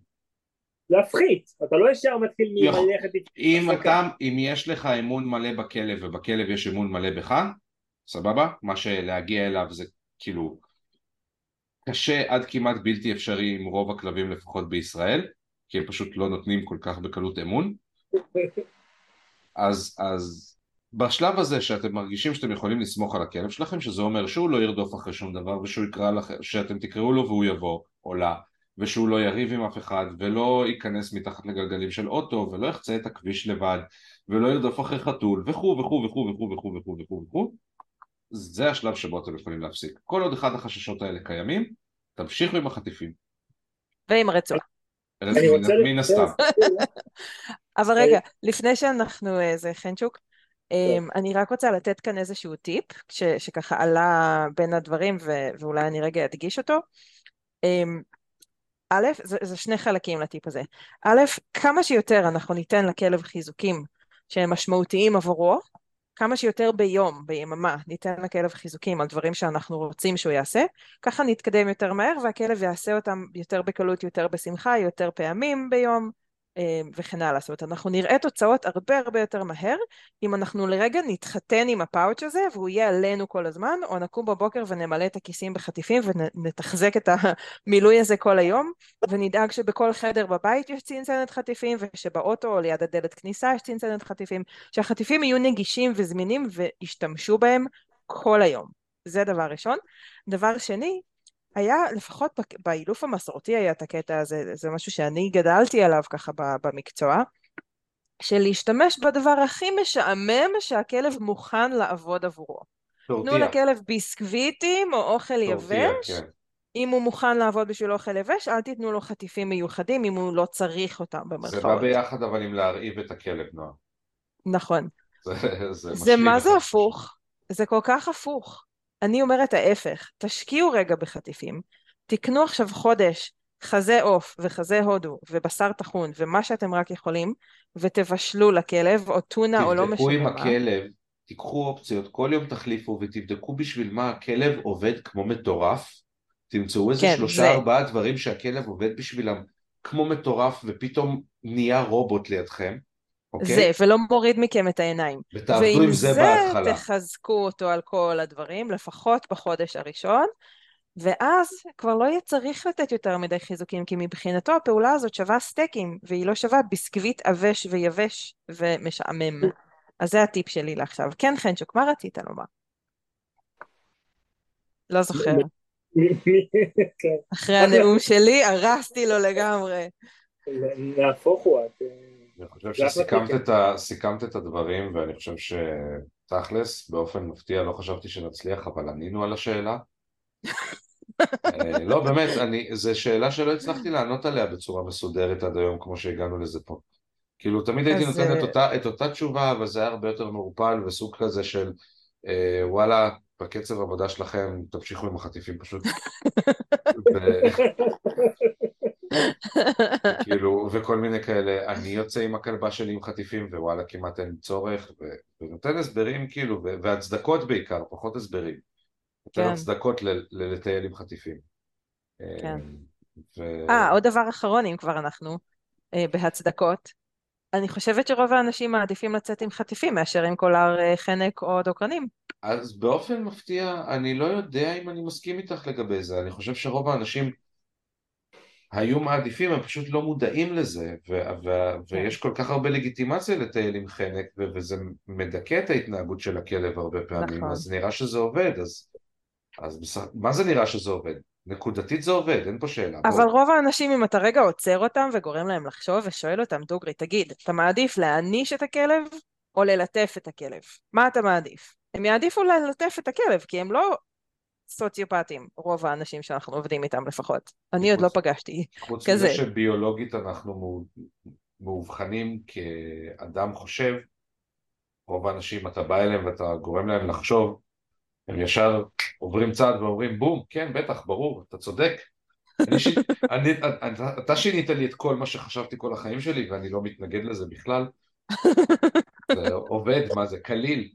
Speaker 3: להפחית, אתה לא ישר מתחיל מללכת...
Speaker 4: אם אתה, אם יש לך אמון מלא בכלב ובכלב יש אמון מלא בך, סבבה? מה שלהגיע אליו זה כאילו קשה עד כמעט בלתי אפשרי עם רוב הכלבים לפחות בישראל, כי הם פשוט לא נותנים כל כך בקלות אמון. <laughs> אז, אז בשלב הזה שאתם מרגישים שאתם יכולים לסמוך על הכלב שלכם, שזה אומר שהוא לא ירדוף אחרי שום דבר ושהוא יקרא לכם, שאתם תקראו לו והוא יבוא, או לה, ושהוא לא יריב עם אף אחד ולא ייכנס מתחת לגלגלים של אוטו ולא יחצה את הכביש לבד ולא ירדוף אחרי חתול וכו' וכו' וכו' וכו' וכו' וכו' וכו' וכו' זה השלב שבו אתם יכולים להפסיק. כל עוד אחד החששות האלה קיימים, תמשיכו עם החטיפים.
Speaker 5: ועם הרצועה.
Speaker 3: אני רוצה
Speaker 4: מן הסתם. <laughs>
Speaker 5: אבל רגע, לפני שאנחנו איזה חנצ'וק, אמ, אני רק רוצה לתת כאן איזשהו טיפ, ש, שככה עלה בין הדברים ו, ואולי אני רגע אדגיש אותו. אמ, א', זה, זה שני חלקים לטיפ הזה. א', כמה שיותר אנחנו ניתן לכלב חיזוקים שהם משמעותיים עבורו, כמה שיותר ביום, ביממה, ניתן לכלב חיזוקים על דברים שאנחנו רוצים שהוא יעשה, ככה נתקדם יותר מהר והכלב יעשה אותם יותר בקלות, יותר בשמחה, יותר פעמים ביום, וכן הלאה. זאת אומרת, אנחנו נראה תוצאות הרבה הרבה יותר מהר אם אנחנו לרגע נתחתן עם הפאוץ' הזה והוא יהיה עלינו כל הזמן, או נקום בבוקר ונמלא את הכיסים בחטיפים ונתחזק את המילוי הזה כל היום, ונדאג שבכל חדר בבית יש צנצנת חטיפים, ושבאוטו או ליד הדלת כניסה יש צנצנת חטיפים, שהחטיפים יהיו נגישים וזמינים וישתמשו בהם כל היום. זה דבר ראשון. דבר שני, היה לפחות באילוף המסורתי היה את הקטע הזה, זה משהו שאני גדלתי עליו ככה במקצוע, של להשתמש בדבר הכי משעמם שהכלב מוכן לעבוד עבורו. תנו לכלב ביסקוויטים או אוכל יבש, כן. אם הוא מוכן לעבוד בשביל אוכל יבש, אל תיתנו לו חטיפים מיוחדים אם הוא לא צריך אותם במרכאות.
Speaker 4: זה בא ביחד אבל עם להרעיב את הכלב, נועה.
Speaker 5: נכון.
Speaker 4: זה, זה,
Speaker 5: זה מה זה הפוך? זה כל כך הפוך. אני אומרת ההפך, תשקיעו רגע בחטיפים, תקנו עכשיו חודש חזה עוף וחזה הודו ובשר טחון ומה שאתם רק יכולים ותבשלו לכלב או טונה או לא משנה
Speaker 4: מה. תבדקו עם הכלב, תיקחו אופציות, כל יום תחליפו ותבדקו בשביל מה הכלב עובד כמו מטורף, תמצאו איזה כן, שלושה זה... ארבעה דברים שהכלב עובד בשבילם כמו מטורף ופתאום נהיה רובוט לידכם
Speaker 5: אוקיי? זה, ולא מוריד מכם את העיניים.
Speaker 4: ותעבדו עם זה בהתחלה.
Speaker 5: ועם זה תחזקו אותו על כל הדברים, לפחות בחודש הראשון, ואז כבר לא יהיה צריך לתת יותר מדי חיזוקים, כי מבחינתו הפעולה הזאת שווה סטייקים, והיא לא שווה ביסקוויט עבש ויבש ומשעמם. אז זה הטיפ שלי לעכשיו. כן, חנצ'וק, מה רצית לומר? לא זוכר. <laughs>
Speaker 3: כן.
Speaker 5: אחרי הנאום שלי הרסתי לו לגמרי.
Speaker 3: נהפוך הוא, את...
Speaker 4: אני חושב שסיכמת את, ה, סיכמת את הדברים ואני חושב שתכלס באופן מפתיע לא חשבתי שנצליח אבל ענינו על השאלה. <laughs> אה, לא באמת, אני, זו שאלה שלא הצלחתי לענות עליה בצורה מסודרת עד היום כמו שהגענו לזה פה. כאילו תמיד הייתי נותן את אה, אותה, את אותה תשובה אבל זה היה הרבה יותר מעורפל וסוג כזה של אה, וואלה בקצב עבודה שלכם תמשיכו עם החטיפים פשוט. <laughs> כאילו, וכל מיני כאלה, אני יוצא עם הכלבה שלי עם חטיפים ווואלה כמעט אין צורך. ונותן הסברים כאילו. והצדקות בעיקר, פחות הסברים. נותן כן. הצדקות. לטייל עם חטיפים.
Speaker 5: כן. אמ, ו... אה, עוד דבר אחרון אם כבר אנחנו אה, בהצדקות. אני חושבת שרוב האנשים מעדיפים לצאת עם חטיפים מאשר עם קולר חנק או דוקרנים.
Speaker 4: אז באופן מפתיע, אני לא יודע אם אני מסכים איתך לגבי זה, אני חושב שרוב האנשים היו מעדיפים, הם פשוט לא מודעים לזה, ו- ו- כן. ויש כל כך הרבה לגיטימציה לטייל עם חנק, ו- וזה מדכא את ההתנהגות של הכלב הרבה פעמים, נכון. אז נראה שזה עובד, אז, אז בס... מה זה נראה שזה עובד? נקודתית זה עובד, אין פה שאלה.
Speaker 5: אבל בוא. רוב האנשים, אם אתה רגע עוצר אותם וגורם להם לחשוב ושואל אותם, דוגרי, תגיד, אתה מעדיף להעניש את הכלב או ללטף את הכלב? מה אתה מעדיף? הם יעדיפו ללטף את הכלב, כי הם לא סוציופטים, רוב האנשים שאנחנו עובדים איתם לפחות. אני עוד לא פגשתי כזה.
Speaker 4: חוץ מזה שביולוגית אנחנו מאובחנים כאדם חושב, רוב האנשים אתה בא אליהם ואתה גורם להם לחשוב, הם ישר עוברים צעד ואומרים בום, כן בטח, ברור, אתה צודק. <laughs> אני ש... אני, אתה שינית לי את כל מה שחשבתי כל החיים שלי ואני לא מתנגד לזה בכלל. <laughs> זה עובד, מה זה, קליל.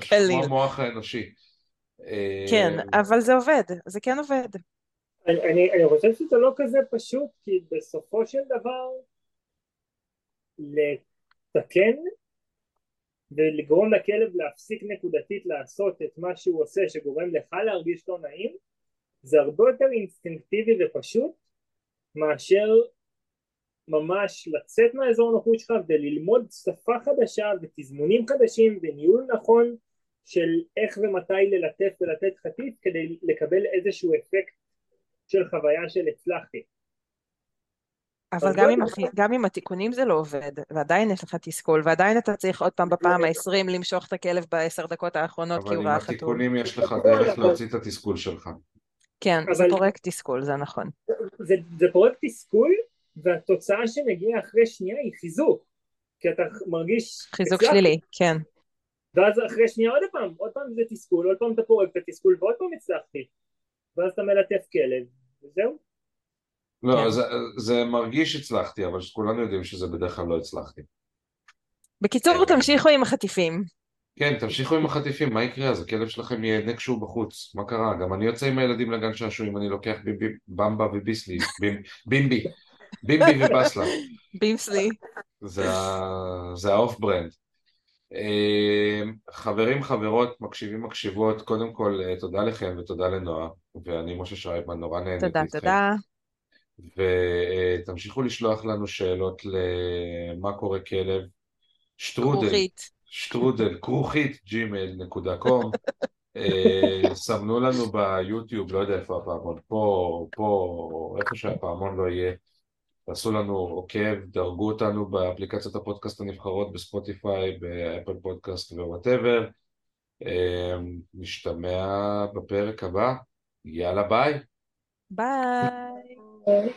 Speaker 4: קליל. כמו המוח האנושי.
Speaker 5: כן, אה, אבל זה עובד, זה כן עובד.
Speaker 3: אני, אני, אני חושב שזה לא כזה פשוט, כי בסופו של דבר לתקן ולגרום לכלב להפסיק נקודתית לעשות את מה שהוא עושה שגורם לך להרגיש לא נעים זה הרבה יותר אינסטינקטיבי ופשוט מאשר ממש לצאת מהאזור הנוחות שלך וללמוד שפה חדשה ותזמונים חדשים וניהול נכון של איך ומתי ללטף ולתת חטיף כדי לקבל איזשהו אפקט של חוויה של הצלחתי.
Speaker 5: אבל גם
Speaker 3: לא
Speaker 5: עם. הכי- גם עם התיקונים זה לא עובד, ועדיין יש לך תסכול, ועדיין אתה צריך עוד פעם בפעם ה-20 למשוך את הכלב בעשר דקות האחרונות כי
Speaker 4: אבל
Speaker 5: הוא
Speaker 4: עם
Speaker 5: ראה חתול.
Speaker 4: התיקונים יש לך דרך
Speaker 3: אבל-
Speaker 4: להוציא את התסכול שלך.
Speaker 5: כן, זה
Speaker 3: אבל-
Speaker 5: פורק תסכול, זה נכון.
Speaker 3: זה, זה פרויקט תסכול, והתוצאה שמגיעה אחרי שנייה היא חיזוק. כי אתה מרגיש...
Speaker 5: חיזוק
Speaker 3: הצלחתי.
Speaker 5: שלילי, כן.
Speaker 3: ואז אחרי שנייה עוד פעם, עוד פעם זה תסכול, עוד פעם אתה פורק את התסכול, ועוד פעם הצלחתי. ואז אתה מלטף כלב, וזהו.
Speaker 4: לא,
Speaker 5: כן.
Speaker 4: זה, זה מרגיש הצלחתי, אבל כולנו יודעים שזה בדרך כלל לא הצלחתי.
Speaker 5: בקיצור, תמשיכו עם החטיפים.
Speaker 4: כן, תמשיכו עם החטיפים, מה יקרה? אז הכלב שלכם ייהנה כשהוא בחוץ. מה קרה? גם אני יוצא עם הילדים לגן שעשועים, אני לוקח בימבי, במבה וביסלי, בימ, בימבי, בימבי ובסלה.
Speaker 5: בימסלי.
Speaker 4: זה, האוף ברנד. אה, חברים, חברות, מקשיבים, מקשיבות, קודם כל אה, תודה לכם ותודה לנועה, ואני משה שרייפמן, נורא נהניתי
Speaker 5: תודה,
Speaker 4: איתכם.
Speaker 5: תודה.
Speaker 4: ותמשיכו לשלוח לנו שאלות למה קורה כלב, שטרודל,
Speaker 5: כרוכית,
Speaker 4: ג'ימייל נקודה קום, <laughs> אה, סמנו לנו ביוטיוב, לא יודע איפה הפעמון, פה, פה, איפה שהפעמון לא יהיה, תעשו לנו עוקב, דרגו אותנו באפליקציות הפודקאסט הנבחרות, בספוטיפיי, באפל פודקאסט ו whatever, אה, נשתמע בפרק הבא, יאללה ביי.
Speaker 5: ביי.